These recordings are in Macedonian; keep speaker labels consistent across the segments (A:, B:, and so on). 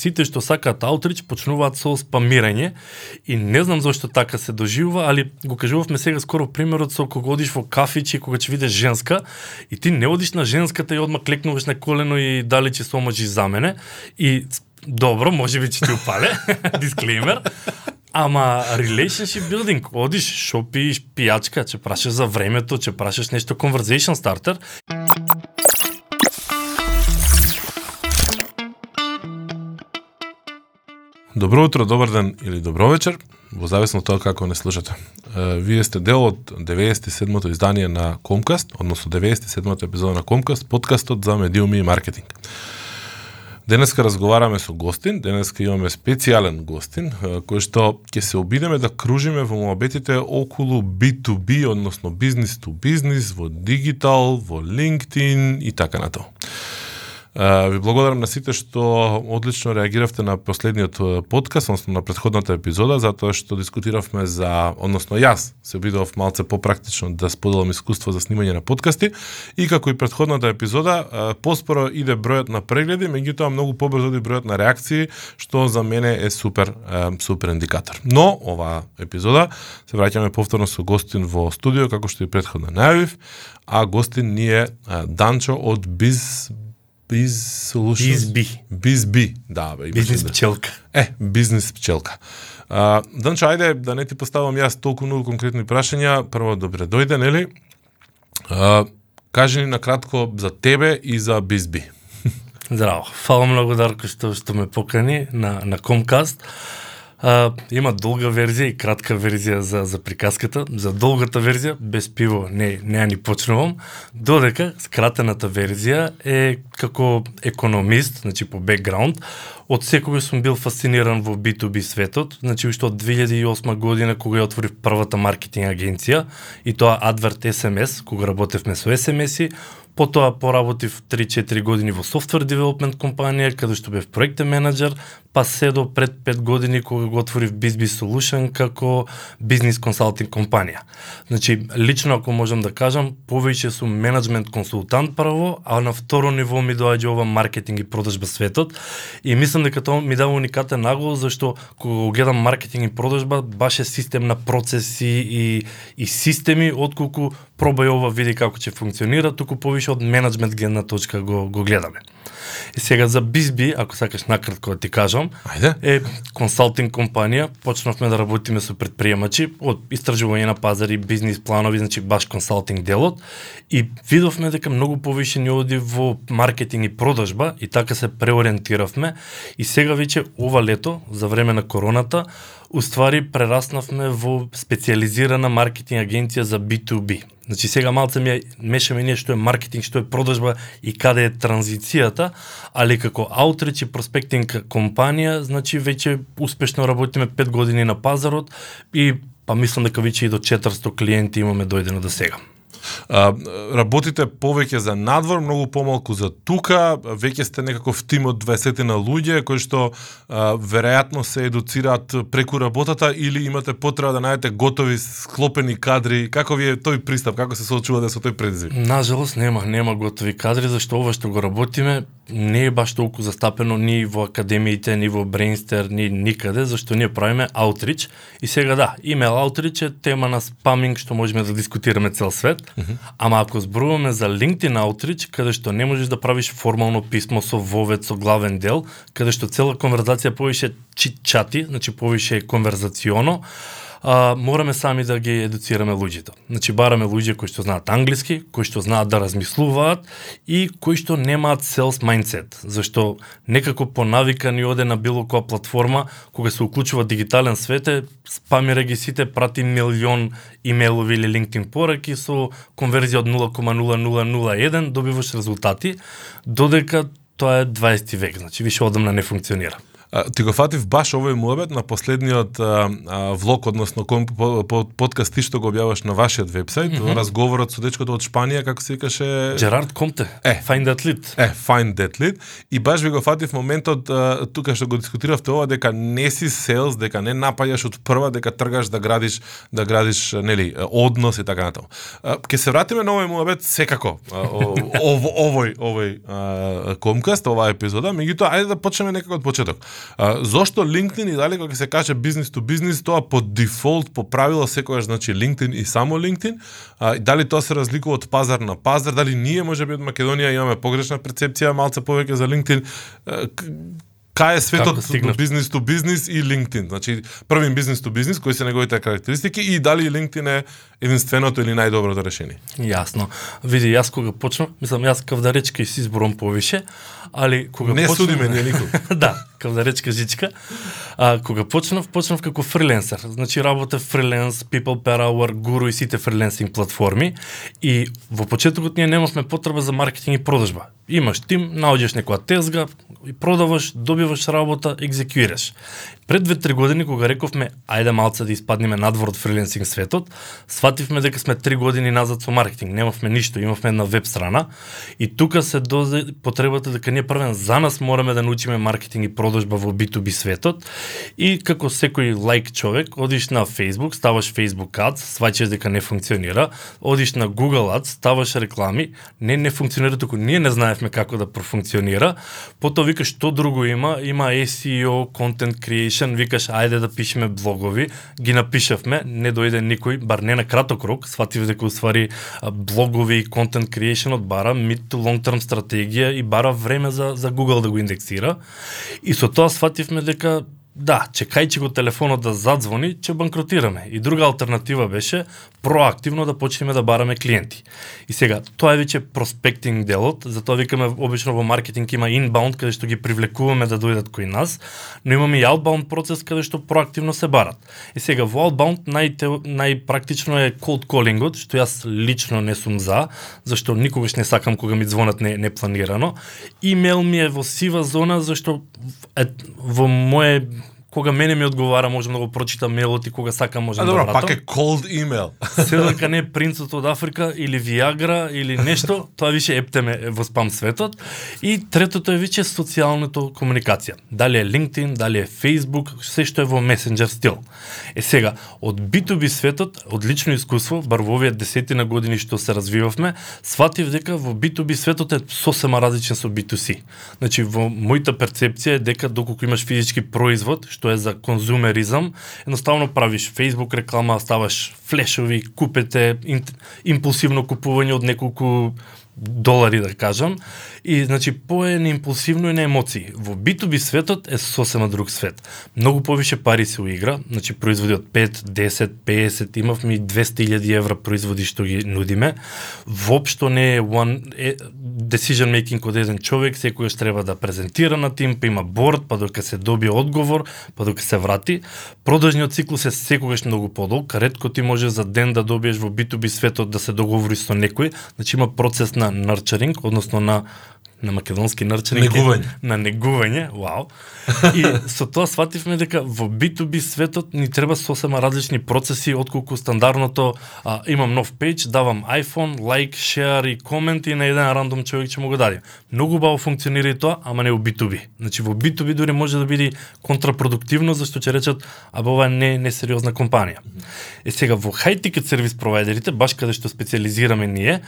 A: сите што сакаат аутрич почнуваат со спамирање. И не знам зошто така се доживува, али го кажувавме сега скоро примерот со кога одиш во кафич и кога ќе видиш женска и ти не одиш на женската и одма клекнуваш на колено и дали ќе се омажи за мене. И добро, може би ќе ти упале, дисклеймер, Ама relationship building, одиш, шопиш, пијачка, ќе прашаш за времето, ќе прашаш нешто conversation starter.
B: Добро утро, добар ден или добро вечер, во зависно од тоа како не слушате. Вие сте дел од 97-то издание на Comcast, односно 97-то епизода на Comcast, подкастот за медиуми и маркетинг. Денеска разговараме со гостин, денеска имаме специјален гостин, кој што ќе се обидеме да кружиме во муабетите околу B2B, односно бизнес to бизнес, во дигитал, во LinkedIn и така натаму. Ви благодарам на сите што одлично реагиравте на последниот подкаст, односно на предходната епизода, затоа што дискутиравме за, односно јас се обидов малце попрактично да споделам искуство за снимање на подкасти и како и предходната епизода, поспоро иде бројот на прегледи, меѓутоа многу побрзо иде бројот на реакции, што за мене е супер супер индикатор. Но оваа епизода се враќаме повторно со гостин во студио како што и предходно најавив, а гостин ни е Данчо од Биз Biz Solutions.
A: Bizbi.
B: Bizbi, да, бе.
A: Бизнес пчелка.
B: Е, бизнес пчелка. А, Данчо, ајде да не ти поставам јас толку многу конкретни прашања. Прво, добре дојде, нели? А, кажи ни накратко за тебе и за Bizbi.
A: Здраво. Фала многу Дарко што што ме покани на на Comcast. А, има долга верзија и кратка верзија за за приказката. За долгата верзија без пиво не не ни почнувам, додека скратената верзија е како економист, значи по бекграунд, од секогаш сум бил фасциниран во B2B светот, значи уште од 2008 година кога ја отворив првата маркетинг агенција и тоа Advert SMS, кога работевме со SMS-и, Потоа поработив 3-4 години во софтвер девелопмент компанија, каде што бев проектен менеджер, па се до пред 5 години кога го отворив BizBi Solution како бизнес консалтинг компанија. Значи, лично ако можам да кажам, повеќе сум менеджмент консултант прво, а на второ ниво ми доаѓа ова маркетинг и продажба светот. И мислам дека тоа ми дава уникатен нагол зашто кога го гледам маркетинг и продажба, баш е систем на процеси и, и системи, отколку пробај ова, види како ќе функционира, туку повише од менеджмент гледна точка го, го гледаме. И сега за Бизби, ако сакаш накратко да ти кажам,
B: Ајде.
A: е консалтинг компанија, почнавме да работиме со предприемачи од истражување на пазари, бизнис планови, значи баш консалтинг делот и видовме дека многу повише ни оди во маркетинг и продажба и така се преориентиравме и сега веќе ова лето за време на короната уствари прераснавме во специализирана маркетинг агенција за B2B. Значи сега малце ми мешаме ние што е маркетинг, што е продажба и каде е транзицијата, али како аутрич и проспектинг компанија, значи веќе успешно работиме 5 години на пазарот и па мислам дека веќе и до 400 клиенти имаме дојдено до сега.
B: А, работите повеќе за надвор, многу помалку за тука, веќе сте некаков тим од 20 на луѓе кои што а, веројатно се едуцираат преку работата или имате потреба да најдете готови склопени кадри. Како ви е тој пристап, како се соочувате со тој предизвик?
A: Нажалост нема, нема готови кадри, зашто ова што го работиме не е баш толку застапено ни во академиите, ни во Brainster, ни никаде, зашто ние правиме аутрич. И сега да, имейл аутрич е тема на спаминг што можеме да дискутираме цел свет, mm -hmm. ама ако зборуваме за LinkedIn аутрич, каде што не можеш да правиш формално писмо со вовет, со главен дел, каде што цела конверзација повише чит-чати, значи повише конверзационо, а, мораме сами да ги едуцираме луѓето. Значи бараме луѓе кои што знаат англиски, кои што знаат да размислуваат и кои што немаат sales mindset, зашто некако по навика ни оде на било која платформа кога се уклучува дигитален свет е спамира ги сите прати милион имейлови или LinkedIn пораки со конверзија од 0,0001 добиваш резултати, додека тоа е 20 век, значи више одамна не функционира.
B: Ти го фатив баш овој муабет на последниот а, а, влог, односно ком, по, по, подкаст ти што го објаваш на вашиот вебсайт, mm -hmm. разговорот со дечкото од Шпанија, како се викаше...
A: Джерард Комте,
B: Е.
A: Find That Lead.
B: Е, find that lead. И баш ви го фатив моментот а, тука што го дискутиравте ова дека не си селс, дека не напаѓаш од прва, дека тргаш да градиш да градиш нели однос и така натаму. Ке се вратиме на овој муабет секако. о- овој овој а, комкаст, оваа епизода, меѓутоа ајде да почнеме некако од почеток. А, зошто LinkedIn и дали кога се каже бизнес to бизнес, тоа по дефолт, по правило секогаш значи LinkedIn и само LinkedIn, а, и дали тоа се разликува од пазар на пазар, дали ние можеби од Македонија имаме погрешна перцепција малце повеќе за LinkedIn, кај е светот
A: Како стигнав?
B: бизнес to бизнес и LinkedIn. Значи, првин бизнес to бизнес, кои се неговите карактеристики и дали LinkedIn е единственото или најдоброто решение.
A: Јасно. Види, јас кога почнав, мислам, јас кавдаречка и си изборам повише, али кога
B: Не
A: почнав...
B: судиме ние никој.
A: да, кавдаречка жичка. А, кога почнав, почнав како фриленсер. Значи работев фриленс, People Per Hour, Guru и сите фриленсинг платформи. И во почетокот ние немавме потреба за маркетинг и продажба. Имаш тим, наоѓаш некоја тезга, и продаваш, добиваш работа, екзекуираш. Пред две-три години кога рековме ајде малце да испаднеме надвор од фриленсинг светот, свативме дека сме три години назад со маркетинг, немавме ништо, имавме една веб страна и тука се дозе потребата дека ние првен за нас мораме да научиме маркетинг и продажба во B2B светот и како секој лайк човек, одиш на Facebook, ставаш Facebook Ads, сваќаш дека не функционира, одиш на Google Ads, ставаш реклами, не не функционира туку ние не знаевме како да профункционира. Потоа викаш што друго има? Има SEO, content creation, викаш ајде да пишеме блогови, ги напишавме, не дојде никој, бар не на краток рок, сватив дека уствари блогови и контент creation од бара mid to long term стратегија и бара време за за Google да го индексира. И со тоа свативме дека Да, чекајќи го телефонот да задзвони, ќе банкротираме. И друга алтернатива беше проактивно да почнеме да бараме клиенти. И сега, тоа е веќе проспектинг делот, затоа викаме обично во маркетинг има inbound каде што ги привлекуваме да дојдат кои нас, но имаме и outbound процес каде што проактивно се барат. И сега во outbound најте, најпрактично е cold callingот, што јас лично не сум за, зашто никогаш не сакам кога ми звонат не, непланирано. Имейл ми е во сива зона зашто е, во мое кога мене ми одговара, можам да го прочитам мейлот и кога сакам
B: А
A: можам да
B: добро,
A: вратам.
B: пак е cold email.
A: Се дека не е принцот од Африка или Виагра или нешто, тоа више ептеме во спам светот. И третото е више социјалната комуникација. Дали е LinkedIn, дали е Facebook, се што е во месенџер стил. Е сега, од B2B светот, од лично искуство, бар во овие десетина години што се развивавме, сватив дека во B2B светот е сосема различен со B2C. Значи, во мојата перцепција е дека доколку имаш физички производ, што е за конзумеризам, едноставно правиш Facebook реклама, ставаш флешови, купете, импулсивно купување од неколку долари да кажам и значи пое на импулсивно и на емоции. Во B2B светот е сосема друг свет. Многу повише пари се уигра, значи производи од 5, 10, 50, имавме и 200.000 евра производи што ги нудиме. Воопшто не е one е, decision making од еден човек, секојаш треба да презентира на тим, па има борд, па дока се добие одговор, па дока се врати. Продажниот циклус е секогаш многу подолг, ретко ти може за ден да добиеш во B2B светот да се договори со некој, значи има процес на nurturing, односно на на македонски нарчаник
B: Негување.
A: на негување, вау. И со тоа свативме дека во B2B светот ни треба сосема различни процеси отколку стандардното а, имам нов пејдж, давам iPhone, лайк, шеар и комент и на еден рандом човек ќе му го даде. Многу баво функционира и тоа, ама не во B2B. Значи во B2B дури може да биде контрапродуктивно зашто ќе речат а ова не не сериозна компанија. Е сега во high ticket сервис провайдерите, баш каде што специализираме ние,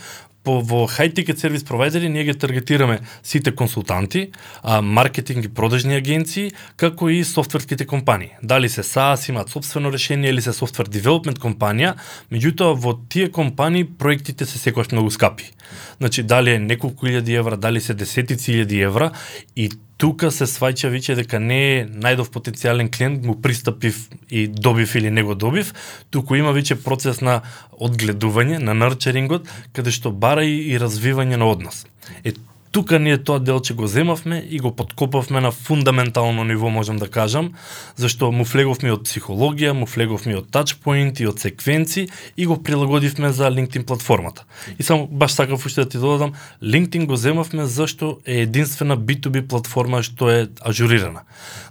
A: по во high ticket сервис провайдери ние ги таргетираме сите консултанти, а, маркетинг и продажни агенции, како и софтверските компании. Дали се SaaS, имаат собствено решение или се софтвер development компанија, меѓутоа во тие компании проектите се секогаш многу скапи. Значи дали е неколку илјади евра, дали се десетици илјади евра и тука се сваќа веќе дека не е најдов потенцијален клиент, му пристапив и добив или не го добив, туку има веќе процес на одгледување, на нарчерингот, каде што бара и, и развивање на однос. Е, тука ние тоа делче го земавме и го подкопавме на фундаментално ниво, можам да кажам, зашто му флеговме од психологија, му флеговме од тачпоинт и од секвенци и го прилагодивме за LinkedIn платформата. И само баш сакав уште да ти додадам, LinkedIn го земавме зашто е единствена B2B платформа што е ажурирана.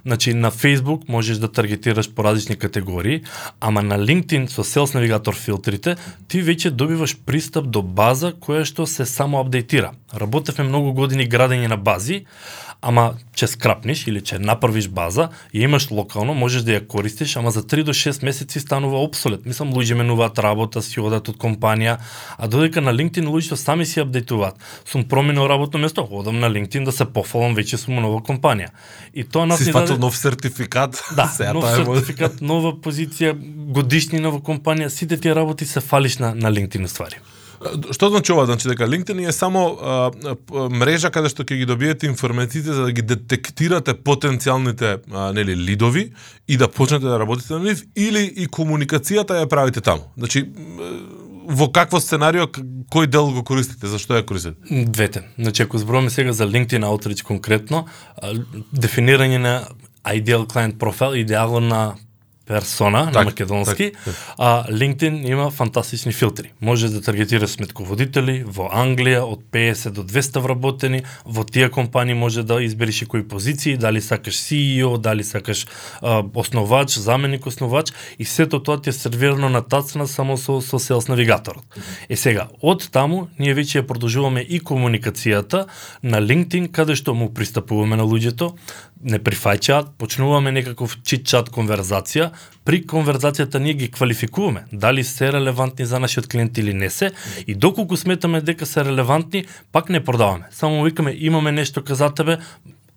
A: Значи на Facebook можеш да таргетираш по различни категории, ама на LinkedIn со Sales Navigator филтрите ти веќе добиваш пристап до база која што се само апдейтира. Работевме многу години градење на бази, ама че скрапниш или че направиш база и имаш локално, можеш да ја користиш, ама за 3 до 6 месеци станува обсолет. Мислам, луѓе менуваат работа, си одат од компанија, а додека на LinkedIn луѓето сами си апдейтуваат. Сум променил работно место, одам на LinkedIn да се пофалам, веќе сум нова компанија.
B: И тоа нас си даде... нов сертификат.
A: Да, нов сертификат, нова позиција, годишни нова компанија, сите тие работи се фалиш на, на LinkedIn ствари.
B: Што значи ова? Значи дека LinkedIn е само а, мрежа каде што ќе ги добиете информациите за да ги детектирате потенцијалните а, нели лидови и да почнете да работите на нив или и комуникацијата ја правите таму. Значи во какво сценарио кој дел го користите, зашто ја користите?
A: Двете. Значи ако зборуваме сега за LinkedIn Outreach конкретно, дефинирање на ideal client profile, на персона так, на македонски, так, так. а LinkedIn има фантастични филтри. Може да таргетира сметководители во Англија од 50 до 200 вработени, во тие компании може да избереш и кои позиции, дали сакаш CEO, дали сакаш а, основач, заменик основач и сето тоа ти е сервирано на тацна само со, со Sales навигаторот. Е сега, од таму ние веќе ја продолжуваме и комуникацијата на LinkedIn каде што му пристапуваме на луѓето, не прифаќаат, почнуваме некаков чит-чат конверзација, при конверзацијата ние ги квалификуваме дали се релевантни за нашиот клиент или не се и доколку сметаме дека се релевантни, пак не продаваме. Само викаме имаме нешто каза тебе,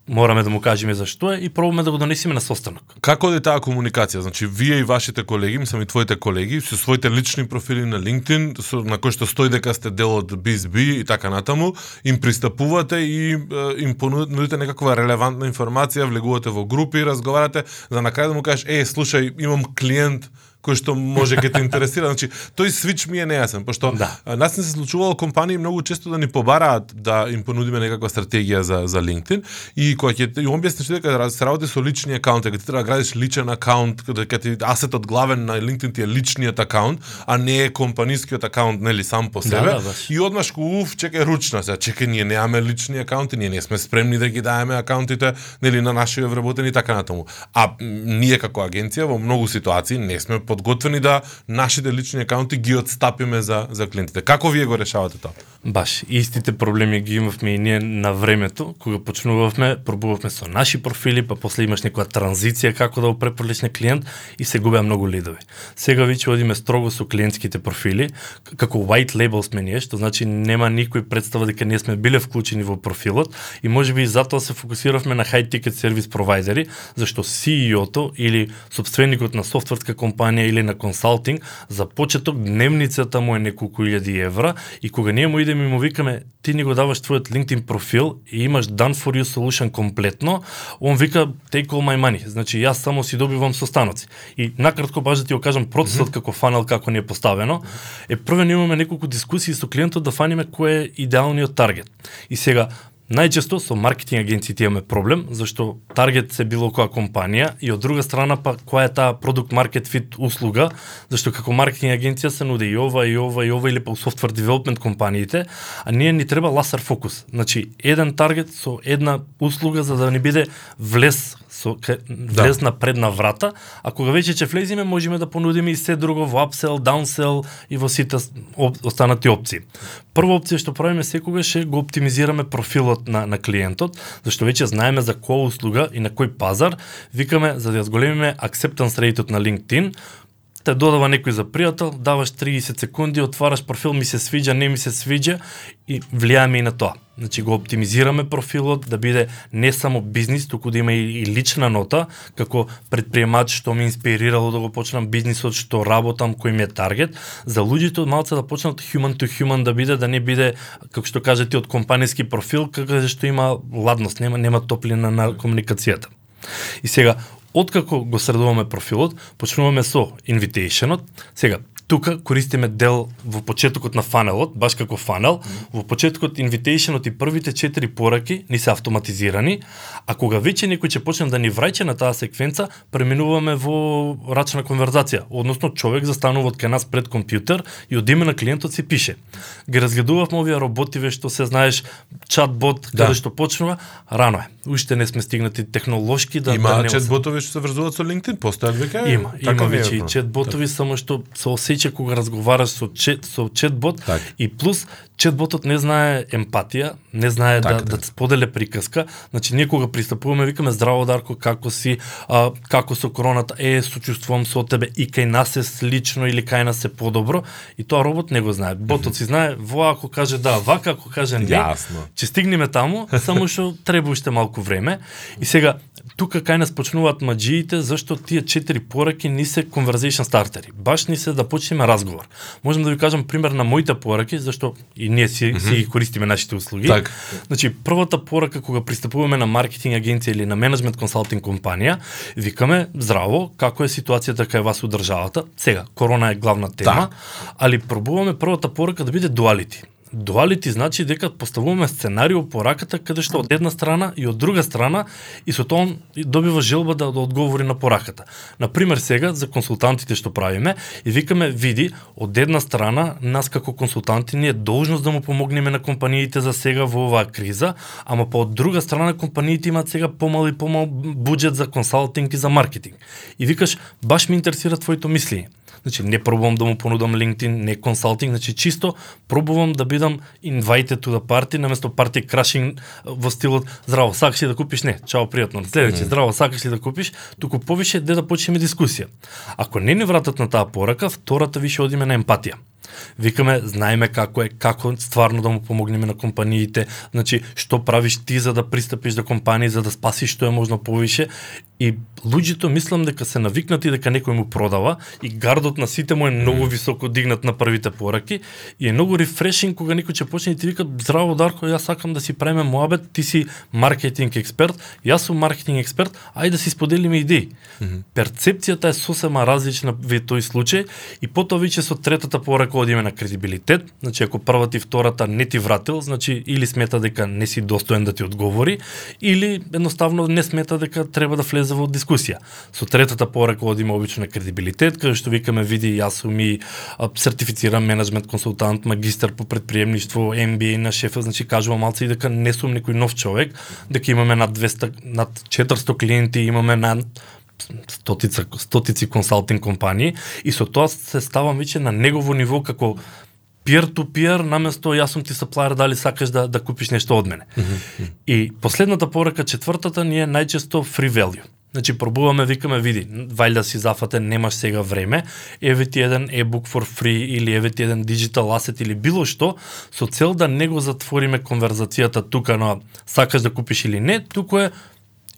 A: мораме да му кажеме зашто е и пробуваме да го донесеме на состанок.
B: Како е таа комуникација? Значи, вие и вашите колеги, мислам и твоите колеги, со своите лични профили на LinkedIn, со, на кои што стои дека сте дел од BizB и така натаму, им пристапувате и е, им понудите некаква релевантна информација, влегувате во групи, разговарате, за на крај да му кажеш, е, слушај, имам клиент, кој што може ќе те интересира. Значи, тој свич ми е нејасен, пошто да. нас не се случувало компании многу често да ни побараат да им понудиме некаква стратегија за за LinkedIn и кога ќе им објасниш дека се работи со лични акаунти, дека ти треба да градиш личен акаунт, дека ти асетот главен на LinkedIn ти е личниот акаунт, а не е компанискиот акаунт, нели сам по себе. Да, да, и одмаш ку уф, чекај ручна, се чекај ние немаме лични акаунти, ние не сме спремни да ги даеме акаунтите нели на нашите вработени така натаму. А ние како агенција во многу ситуации не сме по подготвени да нашите лични акаунти ги отстапиме за за клиентите. Како вие го решавате тоа?
A: Баш, истите проблеми ги имавме и ние на времето, кога почнувавме, пробувавме со наши профили, па после имаш некоја транзиција како да го препорлиш на клиент и се губеа многу лидови. Сега веќе одиме строго со клиентските профили, како white label сме ние, што значи нема никој представа дека ние сме биле вклучени во профилот и можеби и затоа се фокусиравме на high ticket сервис провайдери, зашто CEO-то или собственикот на софтверска компанија или на консалтинг, за почеток дневницата му е неколку илјади евра и кога ние му идеме и му викаме ти ни го даваш твојот LinkedIn профил и имаш done for you solution комплетно, он вика take all my money. Значи јас само си добивам состаноци. И накратко баш да ти го кажам процесот mm -hmm. како фанел како ни е поставено, е првен имаме неколку дискусии со клиентот да фаниме кој е идеалниот таргет. И сега Најчесто со маркетинг агенциите имаме проблем, зашто таргет се било која компанија и од друга страна па која е таа продукт маркет фит услуга, зашто како маркетинг агенција се нуди и ова и ова и ова или па софтвер девелопмент компаниите, а ние ни треба ласер фокус. Значи еден таргет со една услуга за да ни биде влез со влез да. на предна врата, а кога веќе ќе влеземе можеме да понудиме и се друго во апсел, даунсел и во сите останати опции. Прва опција што правиме секогаш е го оптимизираме профилот на на клиентот, зашто веќе знаеме за која услуга и на кој пазар, викаме за да ја зголемиме acceptance rate на LinkedIn, те додава некој за пријател, даваш 30 секунди, отвараш профил, ми се свиѓа, не ми се свиѓа и влијаме и на тоа. Значи го оптимизираме профилот да биде не само бизнис, туку да има и, и лична нота, како предприемач што ме инспирирало да го почнам бизнисот, што работам, кој ми е таргет, за луѓето малце да почнат human to human да биде, да не биде, како што кажете, од компаниски профил, како што има ладност, нема, нема топлина на комуникацијата. И сега, откако го средуваме профилот, почнуваме со invitationот. Сега, Тука користиме дел во почетокот на фанелот, баш како фанел, во почетокот инвитейшенот и првите четири пораки ни се автоматизирани, а кога веќе некој ќе почне да ни враќа на таа секвенца, преминуваме во рачна конверзација, односно човек застанува од кај нас пред компјутер и од име на клиентот си пише. Ги разгледувавме овие роботи што се знаеш чат-бот
B: Да.
A: каде што почнува, рано е. Уште не сме стигнати технолошки да
B: Има
A: да не
B: чат-ботови што се врзуваат со LinkedIn, постојат веќе.
A: Има,
B: така
A: има веќе и
B: бро.
A: чет-ботови, само што се осеќа кога разговараш со чет, со чет-бот
B: Така.
A: и плюс чет-ботот не знае емпатија, не знае
B: Така,
A: да, да
B: така.
A: споделе приказка. Значи ние кога пристапуваме викаме здраво Дарко, како си, а, како со короната, е сочувствувам со тебе и кај нас е слично или кај нас е подобро и тоа робот не го знае. Ботот си знае во ако каже да, вака ако каже не.
B: Јасно.
A: Ќе стигнеме таму, само што треба уште малку време. И сега тука кај нас почнуваат маџиите зашто тие четири пораки ни се conversation стартери. Баш ни се да почнеме разговор. Можам да ви кажам пример на моите пораки зашто и ние си, си ги користиме нашите услуги.
B: Така.
A: Значи првата порака кога пристапуваме на маркетинг агенција или на менеджмент консалтинг компанија, викаме здраво, како е ситуацијата кај вас у државата. Сега корона е главна тема, али пробуваме првата порака да биде дуалити. Дуалити значи дека поставуваме сценарио пораката каде што од една страна и од друга страна и со тоа он добива желба да, да одговори на пораката. На пример сега за консултантите што правиме и викаме види од една страна нас како консултанти ни е должност да му помогнеме на компаниите за сега во оваа криза, ама по од друга страна компаниите имаат сега помал и помал буџет за консалтинг и за маркетинг. И викаш баш ме интересира твоето мислење. Значи не пробувам да му понудам LinkedIn, не консалтинг, значи чисто пробувам да бидам invited to the party наместо party crashing во стилот здраво, сакаш ли да купиш? Не, чао, пријатно. Следејќи, здраво, сакаш ли да купиш? Туку повише де да почнеме дискусија. Ако не ни вратат на таа порака, втората више одиме на емпатија. Викаме, знаеме како е, како стварно да му помогнеме на компаниите, значи што правиш ти за да пристапиш до компании за да спасиш што е можно повише? И луѓето мислам дека се навикнати дека некој му продава и гардот на сите му е многу високо дигнат на првите пораки и е многу рефрешинг кога некој ќе почне и ти вика здраво Дарко, јас сакам да си правиме моабет, ти си маркетинг експерт, јас сум маркетинг експерт, ајде да си споделиме идеи. Перцепцијата е сосема различна во тој случај и потоа веќе со третата порака одиме на кредибилитет, значи ако првата и втората не ти вратил, значи или смета дека не си достоен да ти одговори, или едноставно не смета дека треба да влезе во дискусија. Со третата порека одиме обично на кредибилитет, каде што викаме види јас сум и сертифициран менеджмент консултант, магистар по предприемништво, MBA на шефа, значи кажувам малце и дека не сум некој нов човек, дека имаме над 200 над 400 клиенти, имаме над стотица, стотици консалтинг компании и со тоа се ставам веќе на негово ниво како peer to peer наместо јас сум ти саплаер дали сакаш да да купиш нешто од мене. И последната порака четвртата ни е најчесто free value. Значи пробуваме, викаме, види, вајда си зафатен, немаш сега време, еве ти еден e-book for free или еве ти еден digital asset или било што, со цел да не го затвориме конверзацијата тука на сакаш да купиш или не, туку е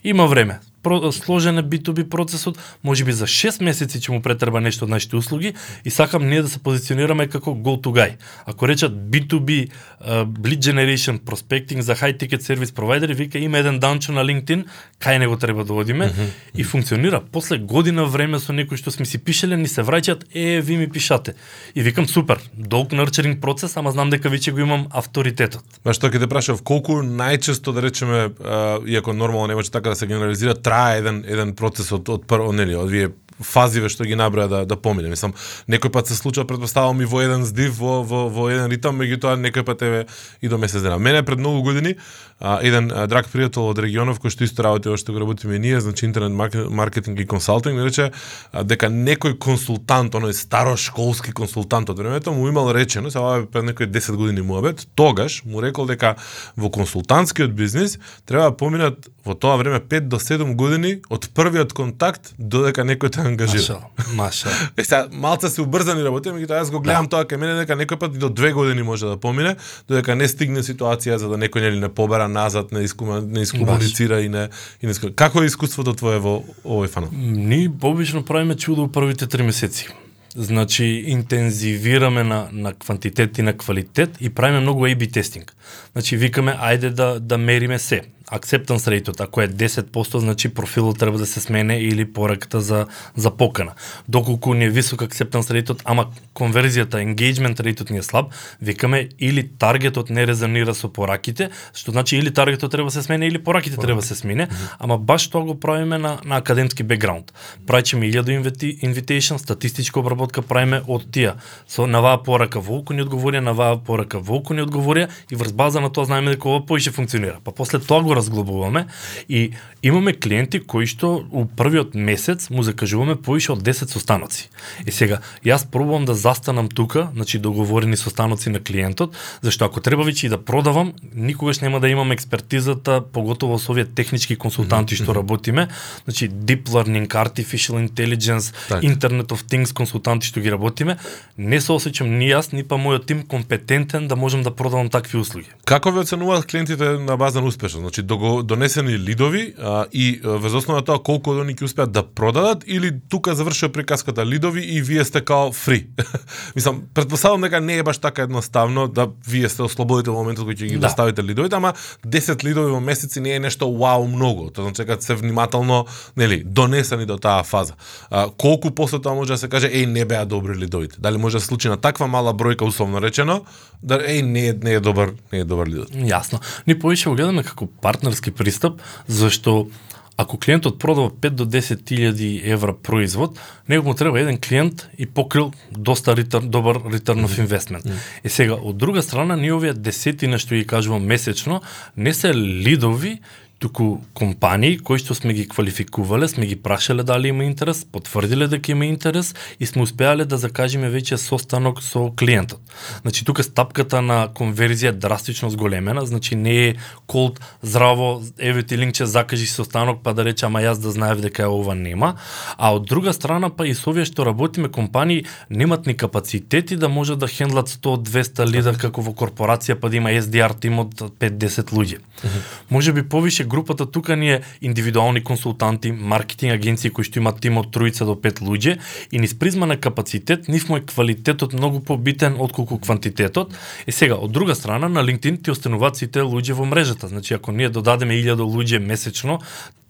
A: има време. Про, сложен е B2B процесот, може би за 6 месеци ќе му претреба нешто од нашите услуги и сакам ние да се позиционираме како go to guy. Ако речат B2B uh, lead generation prospecting за high ticket service provider, вика има еден данчо на LinkedIn, кај него треба да одиме mm -hmm. и функционира. После година време со некој што сме си пишеле, ни се враќаат, е, ви ми пишате. И викам супер, долг nurturing процес, ама знам дека веќе го имам авторитетот.
B: Ба што ќе те прашав колку најчесто да речеме иако нормално не може така да се генерализира трае еден еден процес од од прво нели од вие фазиве што ги наброја да да помине. Мислам, некој пат се случува претпоставувам и во еден здив, во во во еден ритам, меѓутоа некој пат еве и до месец дена. Мене пред многу години а, еден а, драг пријател од регионов кој што исто работи што го работиме ние, значи интернет маркетинг и консалтинг, ми рече а, дека некој консултант, оној старошколски консултант од времето му имал речено, сега пред некои 10 години му тогаш му рекол дека во консултантскиот бизнис треба да поминат во тоа време 5 до 7 години од првиот контакт додека некој те ангажира.
A: Маша, маша.
B: Е, сега, малце се убрзани работи, меѓутоа јас го гледам тоа кај мене дека некој пат и до две години може да помине, додека не стигне ситуација за да некој нели не побера назад, не искума, не искомуницира и не и не иску... Како е искуството твое во овој фанал?
A: Ние обично правиме чудо првите три месеци. Значи, интензивираме на, на квантитет и на квалитет и правиме многу A-B тестинг. Значи, викаме, ајде да, да мериме се acceptance rate ако е 10%, значи профилот треба да се смене или пораката за за покана. Доколку не е висок acceptance rate, ама конверзијата, engagement rate ни е слаб, викаме или таргетот не резонира со пораките, што значи или таргетот треба да се смене или пораките Порак. треба да се смене, ама баш тоа го правиме на на академски бекграунд. Праќаме 1000 invitation, статистичка обработка правиме од тие. Со на ваа порака волку ни одговори, на ваа порака волку ни одговори и врз база на тоа знаеме дека ова поише функционира. Па после тоа го разглобуваме и имаме клиенти кои што у првиот месец му закажуваме повише од 10 состаноци. И сега, јас пробувам да застанам тука, значи договорени состаноци на клиентот, зашто ако треба веќе и да продавам, никогаш нема да имам експертизата, поготово со овие технички консултанти што работиме, значи deep learning, artificial intelligence, так. Internet of Things консултанти што ги работиме, не се осеќам ни јас, ни па мојот тим компетентен да можам да продавам такви услуги.
B: Како ви оценуваат клиентите на база на успешност? Значи донесени лидови а, и вез основа тоа колку од они ќе успеат да продадат или тука завршува приказката лидови и вие сте као фри. Мислам, предпоставам дека не е баш така едноставно да вие сте ослободите во моментот кој ќе ги да. доставите лидовите, ама 10 лидови во месеци не е нешто вау многу. Тоа значи дека се внимателно, нели, донесени до таа фаза. А, колку после тоа може да се каже еј не беа добри лидовите? Дали може да се случи на таква мала бројка условно речено, да еј не е не е добар, не е добар лидот.
A: Јасно. Ни повеќе го гледаме како партнерски пристап, зашто ако клиентот продава 5 до 10 тилјади евра производ, него му треба еден клиент и покрил доста ритър, добар return of investment. Mm. И сега, од друга страна, ние овие десетина што ги кажувам месечно, не се лидови туку компании кои што сме ги квалификувале, сме ги прашале дали има интерес, потврдиле дека има интерес и сме успеале да закажеме веќе состанок со клиентот. Значи тука стапката на конверзија драстично зголемена, значи не е колд здраво, еве ти линкче закажи состанок па да рече ама јас да знаев дека ова нема, а од друга страна па и со овие што работиме компании немат ни капацитети да може да хендлат 100-200 лида како во корпорација па да има SDR тим од 5-10 луѓе. Може би повише групата тука ни е индивидуални консултанти, маркетинг агенции кои што имаат тим од тројца до пет луѓе и низ призма на капацитет, нив му е квалитетот многу побитен отколку квантитетот. И сега, од друга страна, на LinkedIn ти остануваат сите луѓе во мрежата. Значи, ако ние додадеме 1000 луѓе месечно,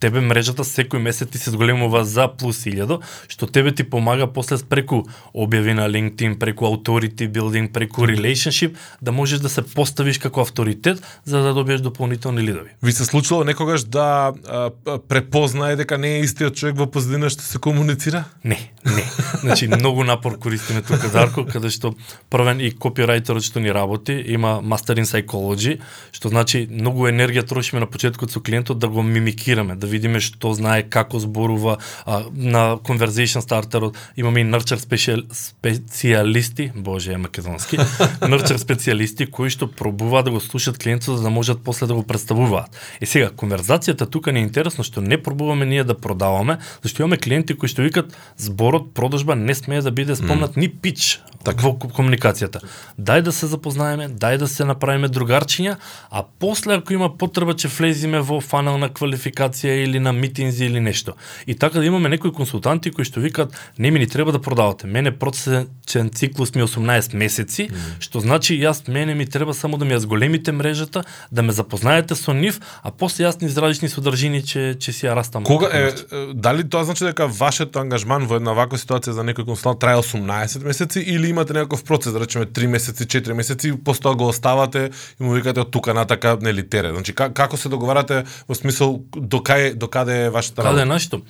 A: тебе мрежата секој месец ти се зголемува за плюс 1000, што тебе ти помага после преку објави на LinkedIn, преку authority building, преку relationship, да можеш да се поставиш како авторитет за да добиеш дополнителни лидови.
B: Ви се случило некогаш да а, препознае дека не е истиот човек во позадина што се комуницира?
A: Не, не. Значи многу напор користиме тука Дарко, каде што првен и копирајтерот што ни работи има Master in Psychology, што значи многу енергија трошиме на почетокот со клиентот да го мимикираме, да видиме што знае, како зборува а, на conversation стартерот. Имаме и nurture специјал, специјалисти, боже, е македонски, nurture специјалисти кои што пробуваат да го слушат клиентот за да можат после да го представуваат. И сега конверзацијата тука не е интересно што не пробуваме ние да продаваме, зашто имаме клиенти кои што викат зборот продажба не смее да биде спомнат mm. ни пич так. во комуникацијата. Дај да се запознаеме, дај да се направиме другарчиња, а после ако има потреба че влезиме во фанал на квалификација или на митинзи или нешто. И така да имаме некои консултанти кои што викаат не ми ни треба да продавате. Мене процесен циклус ми 18 месеци, mm. што значи јас мене ми треба само да ми ја зголемите мрежата, да ме запознаете со нив, а после јас ни изразични содржини че че си ја растам.
B: Кога е, дали тоа значи дека вашиот ангажман во една ваква ситуација за некој консултант трае 18 месеци или имате некаков процес, да речеме 3 месеци, 4 месеци, после тоа го оставате и му викате од тука натака нели тере. Значи како се договарате во смисол до кај до каде е вашата
A: работа? Каде нашето?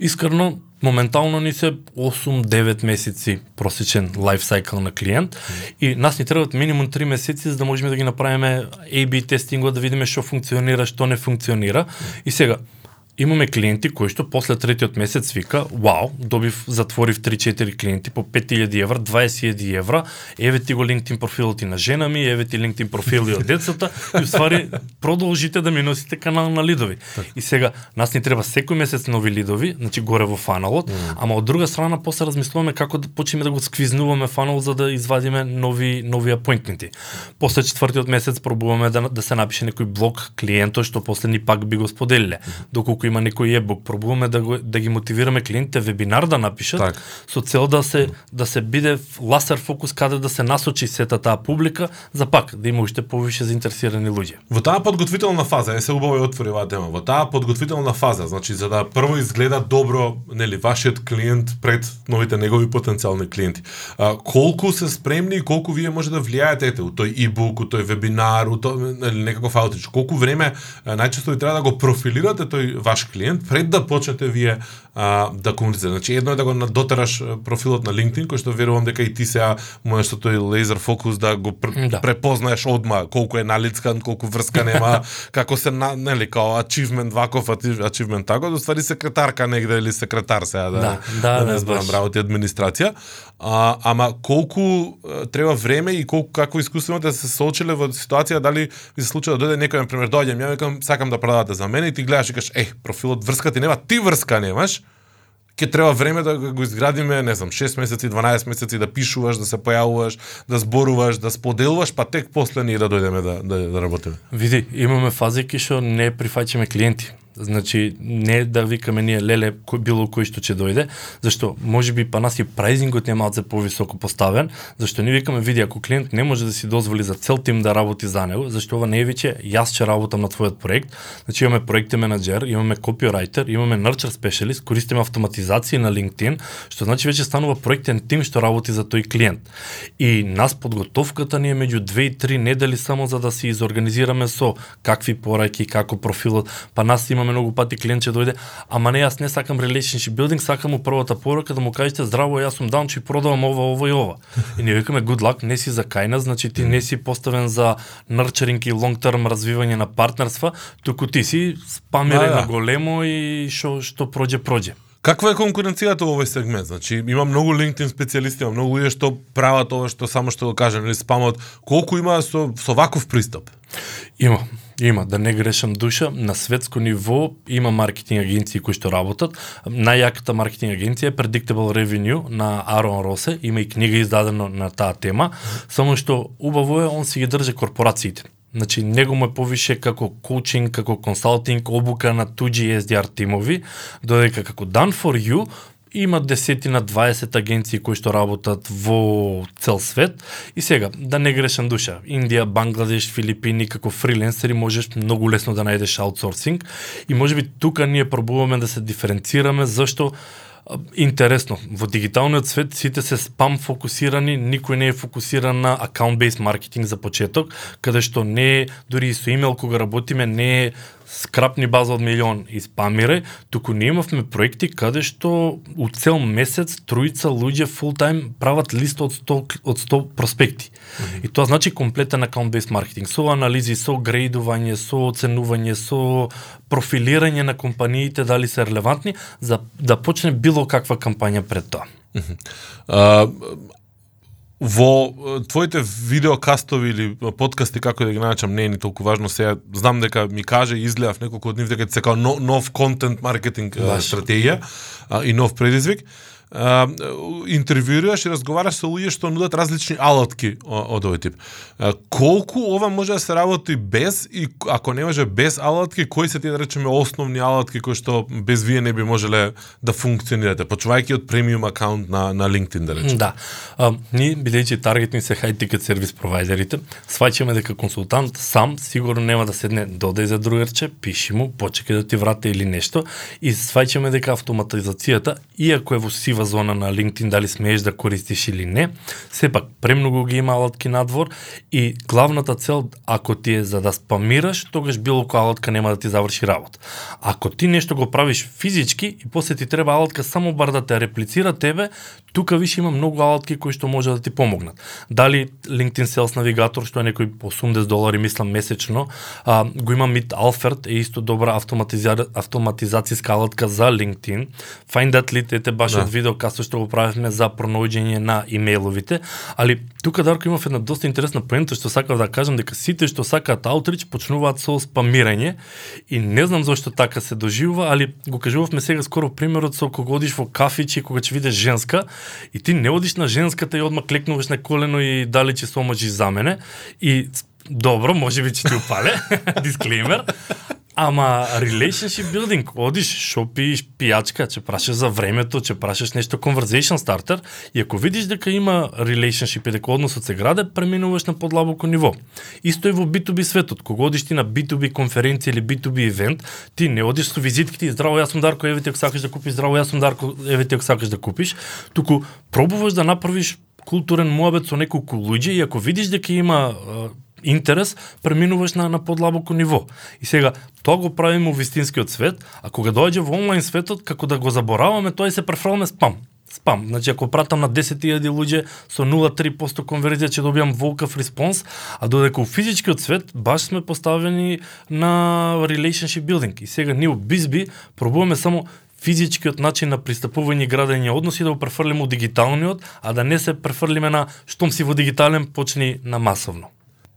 A: Искрено моментално ни се 8-9 месеци просечен лайф сайкл на клиент mm. и нас ни требаат минимум 3 месеци за да можеме да ги направиме A-B тестингот да видиме што функционира, што не функционира. Mm. И сега имаме клиенти кои што после третиот месец вика, вау, добив, затворив 3-4 клиенти по 5000 евра, 20.000 евра, еве ти го LinkedIn профилот и на жена ми, еве ти LinkedIn профил и од децата, и уствари продолжите да ми носите канал на лидови. Так. И сега, нас ни треба секој месец нови лидови, значи горе во фаналот, mm. ама од друга страна после размислуваме како да почнеме да го сквизнуваме фанал за да извадиме нови нови апоинтменти. После четвртиот месец пробуваме да, да се напише некој блог клиентот што после ни пак би го споделиле. Доколку ако има некој ебук, пробуваме да го да ги мотивираме клиентите вебинар да напишат
B: Так.
A: со цел да се да се биде ласер фокус каде да се насочи сета таа публика за пак да има уште повише заинтересирани луѓе.
B: Во таа подготвителна фаза, е се убаво ја отвори оваа тема. Во таа подготвителна фаза, значи за да прво изгледа добро, нели, вашиот клиент пред новите негови потенцијални клиенти. А, колку се спремни и колку вие може да влијаете ете, у тој e-book, у тој вебинар, у тој нели некаков аутрич. Колку време најчесто ви треба да го профилирате тој ваш клиент пред да почнете вие а, да комуницирате. Значи едно е да го дотераш профилот на LinkedIn, кој што верувам дека и ти сега можеш со тој лазер фокус да го пр
A: Да.
B: препознаеш одма колку е налицкан, колку врска нема, како се на, нели као achievement ваков achievement тако, до ствари секретарка негде или секретар сега да
A: Да, да,
B: да
A: да,
B: не зборам работи администрација. А, ама колку треба време и колку какво искуство имате да се соочиле во ситуација дали ви се случува да дојде некој на пример доаѓам да ја викам сакам да продавате за мене и ти гледаш и кажеш е профилот врска ти нема, ти врска немаш ќе треба време да го изградиме, не знам, 6 месеци, 12 месеци да пишуваш, да се појавуваш, да зборуваш, да споделуваш, па тек после ние да дојдеме да, да, да работиме.
A: Види, имаме фази кои што не прифаќаме клиенти. Значи, не да викаме ние леле кој било кој што ќе дојде, зашто може би па нас и прайзингот е малце повисоко поставен, зашто не викаме види ако клиент не може да си дозволи за цел тим да работи за него, зашто ова не е веќе јас ќе работам на твојот проект. Значи имаме проекти менаџер, имаме копирајтер, имаме nurture специалист, користиме автоматизација на LinkedIn, што значи веќе станува проектен тим што работи за тој клиент. И нас подготовката ни е меѓу 2 и 3 недели само за да се изорганизираме со какви пораки, како профилот. Па нас имаме многу пати клиент ќе дојде, ама не јас не сакам relationship building, сакам му првата порака да му кажете здраво, јас сум даун, ќе продавам ова, ова и ова. И ние викаме good luck, не си за кајна, значи ти не си поставен за nurturing и long term развивање на партнерства, туку ти си спамире
B: Да, да.
A: на големо и што што проđе проđе.
B: Каква е конкуренцијата во овој сегмент? Значи, има многу LinkedIn специјалисти, има многу луѓе што прават ова што само што го кажем, или спамот. Колку има со со ваков пристап?
A: Има, има, да не грешам душа, на светско ниво има маркетинг агенции кои што работат. Најјаката маркетинг агенција е Predictable Revenue на Арон Росе, има и книга издадена на таа тема, само што убаво е он си ги држи корпорациите. Значи, него му е повише како коучинг, како консалтинг, обука на туѓи SDR тимови, додека како Done for You има десетина 20 агенции кои што работат во цел свет. И сега да не грешам душа Индија, Бангладеш, Филипини како фриленсери можеш многу лесно да најдеш аутсорсинг. И може би тука ние пробуваме да се диференцираме зашто Интересно, во дигиталниот свет сите се спам фокусирани, никој не е фокусиран на account based маркетинг за почеток, каде што не е, дури и со имейл кога работиме, не е скрапни база од милион и спамире, туку ние имавме проекти каде што у цел месец тројца луѓе фул тайм прават лист од 100 од 100 проспекти. И тоа значи комплетен акаунт-based маркетинг со анализи, со грейдување, со оценување, со профилирање на компаниите дали се релевантни за да почне било каква кампања пред тоа.
B: А, во твоите видеокастови или подкасти како да ги наречам не е ни толку важно. Сега знам дека ми каже и изгледав неколку од нив дека се као но, нов контент маркетинг стратегија а, и нов предизвик а, интервјуираш и разговараш со луѓе што нудат различни алатки од овој тип. А, колку ова може да се работи без и ако не може без алатки, кои се тие да речеме основни алатки кои што без вие не би можеле да функционирате, почувајќи од премиум акаунт на на LinkedIn да речеме.
A: Да. А, ние, бидејќи таргетни се high ticket сервис провайдерите, сваќаме дека консултант сам сигурно нема да седне додај за другарче, пиши му, почекај да ти врате или нешто и сваќаме дека автоматизацијата, иако е во сива зона на LinkedIn дали смееш да користиш или не, сепак премногу ги има алатки надвор и главната цел ако ти е за да спамираш, тогаш било која алатка нема да ти заврши работа. Ако ти нешто го правиш физички и после ти треба алатка само бар да те реплицира тебе, тука више има многу алатки кои што може да ти помогнат. Дали LinkedIn Sales Navigator, што е некој 80 долари, мислам, месечно, а, го има Meet Alfred, е исто добра автоматиза... автоматизацијска алатка за LinkedIn. Find That Lead, ете баш
B: Да.
A: од видеокасто што го правевме за пронаоѓање на имејловите, али тука Дарко имав една доста интересна поента што сакав да кажам дека сите што сакаат аутрич почнуваат со спамирање и не знам зошто така се доживува, али го кажувавме сега скоро примерот со кога одиш во кафич и кога ќе видиш женска и ти не одиш на женската и одма клекнуваш на колено и дали ќе се омажи за мене. И добро, може би ќе ти упале, дисклеймер. Ама relationship building, одиш, шопиш пијачка, ќе прашаш за времето, ќе прашаш нешто conversation starter и ако видиш дека има relationship и дека односот се граде, преминуваш на подлабоко ниво. Исто е во B2B светот. Кога одиш ти на B2B конференција или B2B евент, ти не одиш со визитките и здраво, јас сум Дарко, еве ти ако сакаш да купиш, здраво, јас сум Дарко, еве ти ако сакаш да купиш, туку пробуваш да направиш културен муабет со неколку луѓе и ако видиш дека има интерес, преминуваш на, на подлабоко ниво. И сега, тоа го правиме во вистинскиот свет, а кога доаѓа во онлайн светот, како да го забораваме, тоа се префрламе спам. Спам. Значи, ако пратам на 10.000 луѓе со 0,3% конверзија, ќе добијам волкав респонс, а додека во физичкиот свет, баш сме поставени на relationship building. И сега ние во Бизби пробуваме само физичкиот начин на пристапување и градење односи да го префрлиме во дигиталниот, а да не се префрлиме на штом си во дигитален почни на масовно.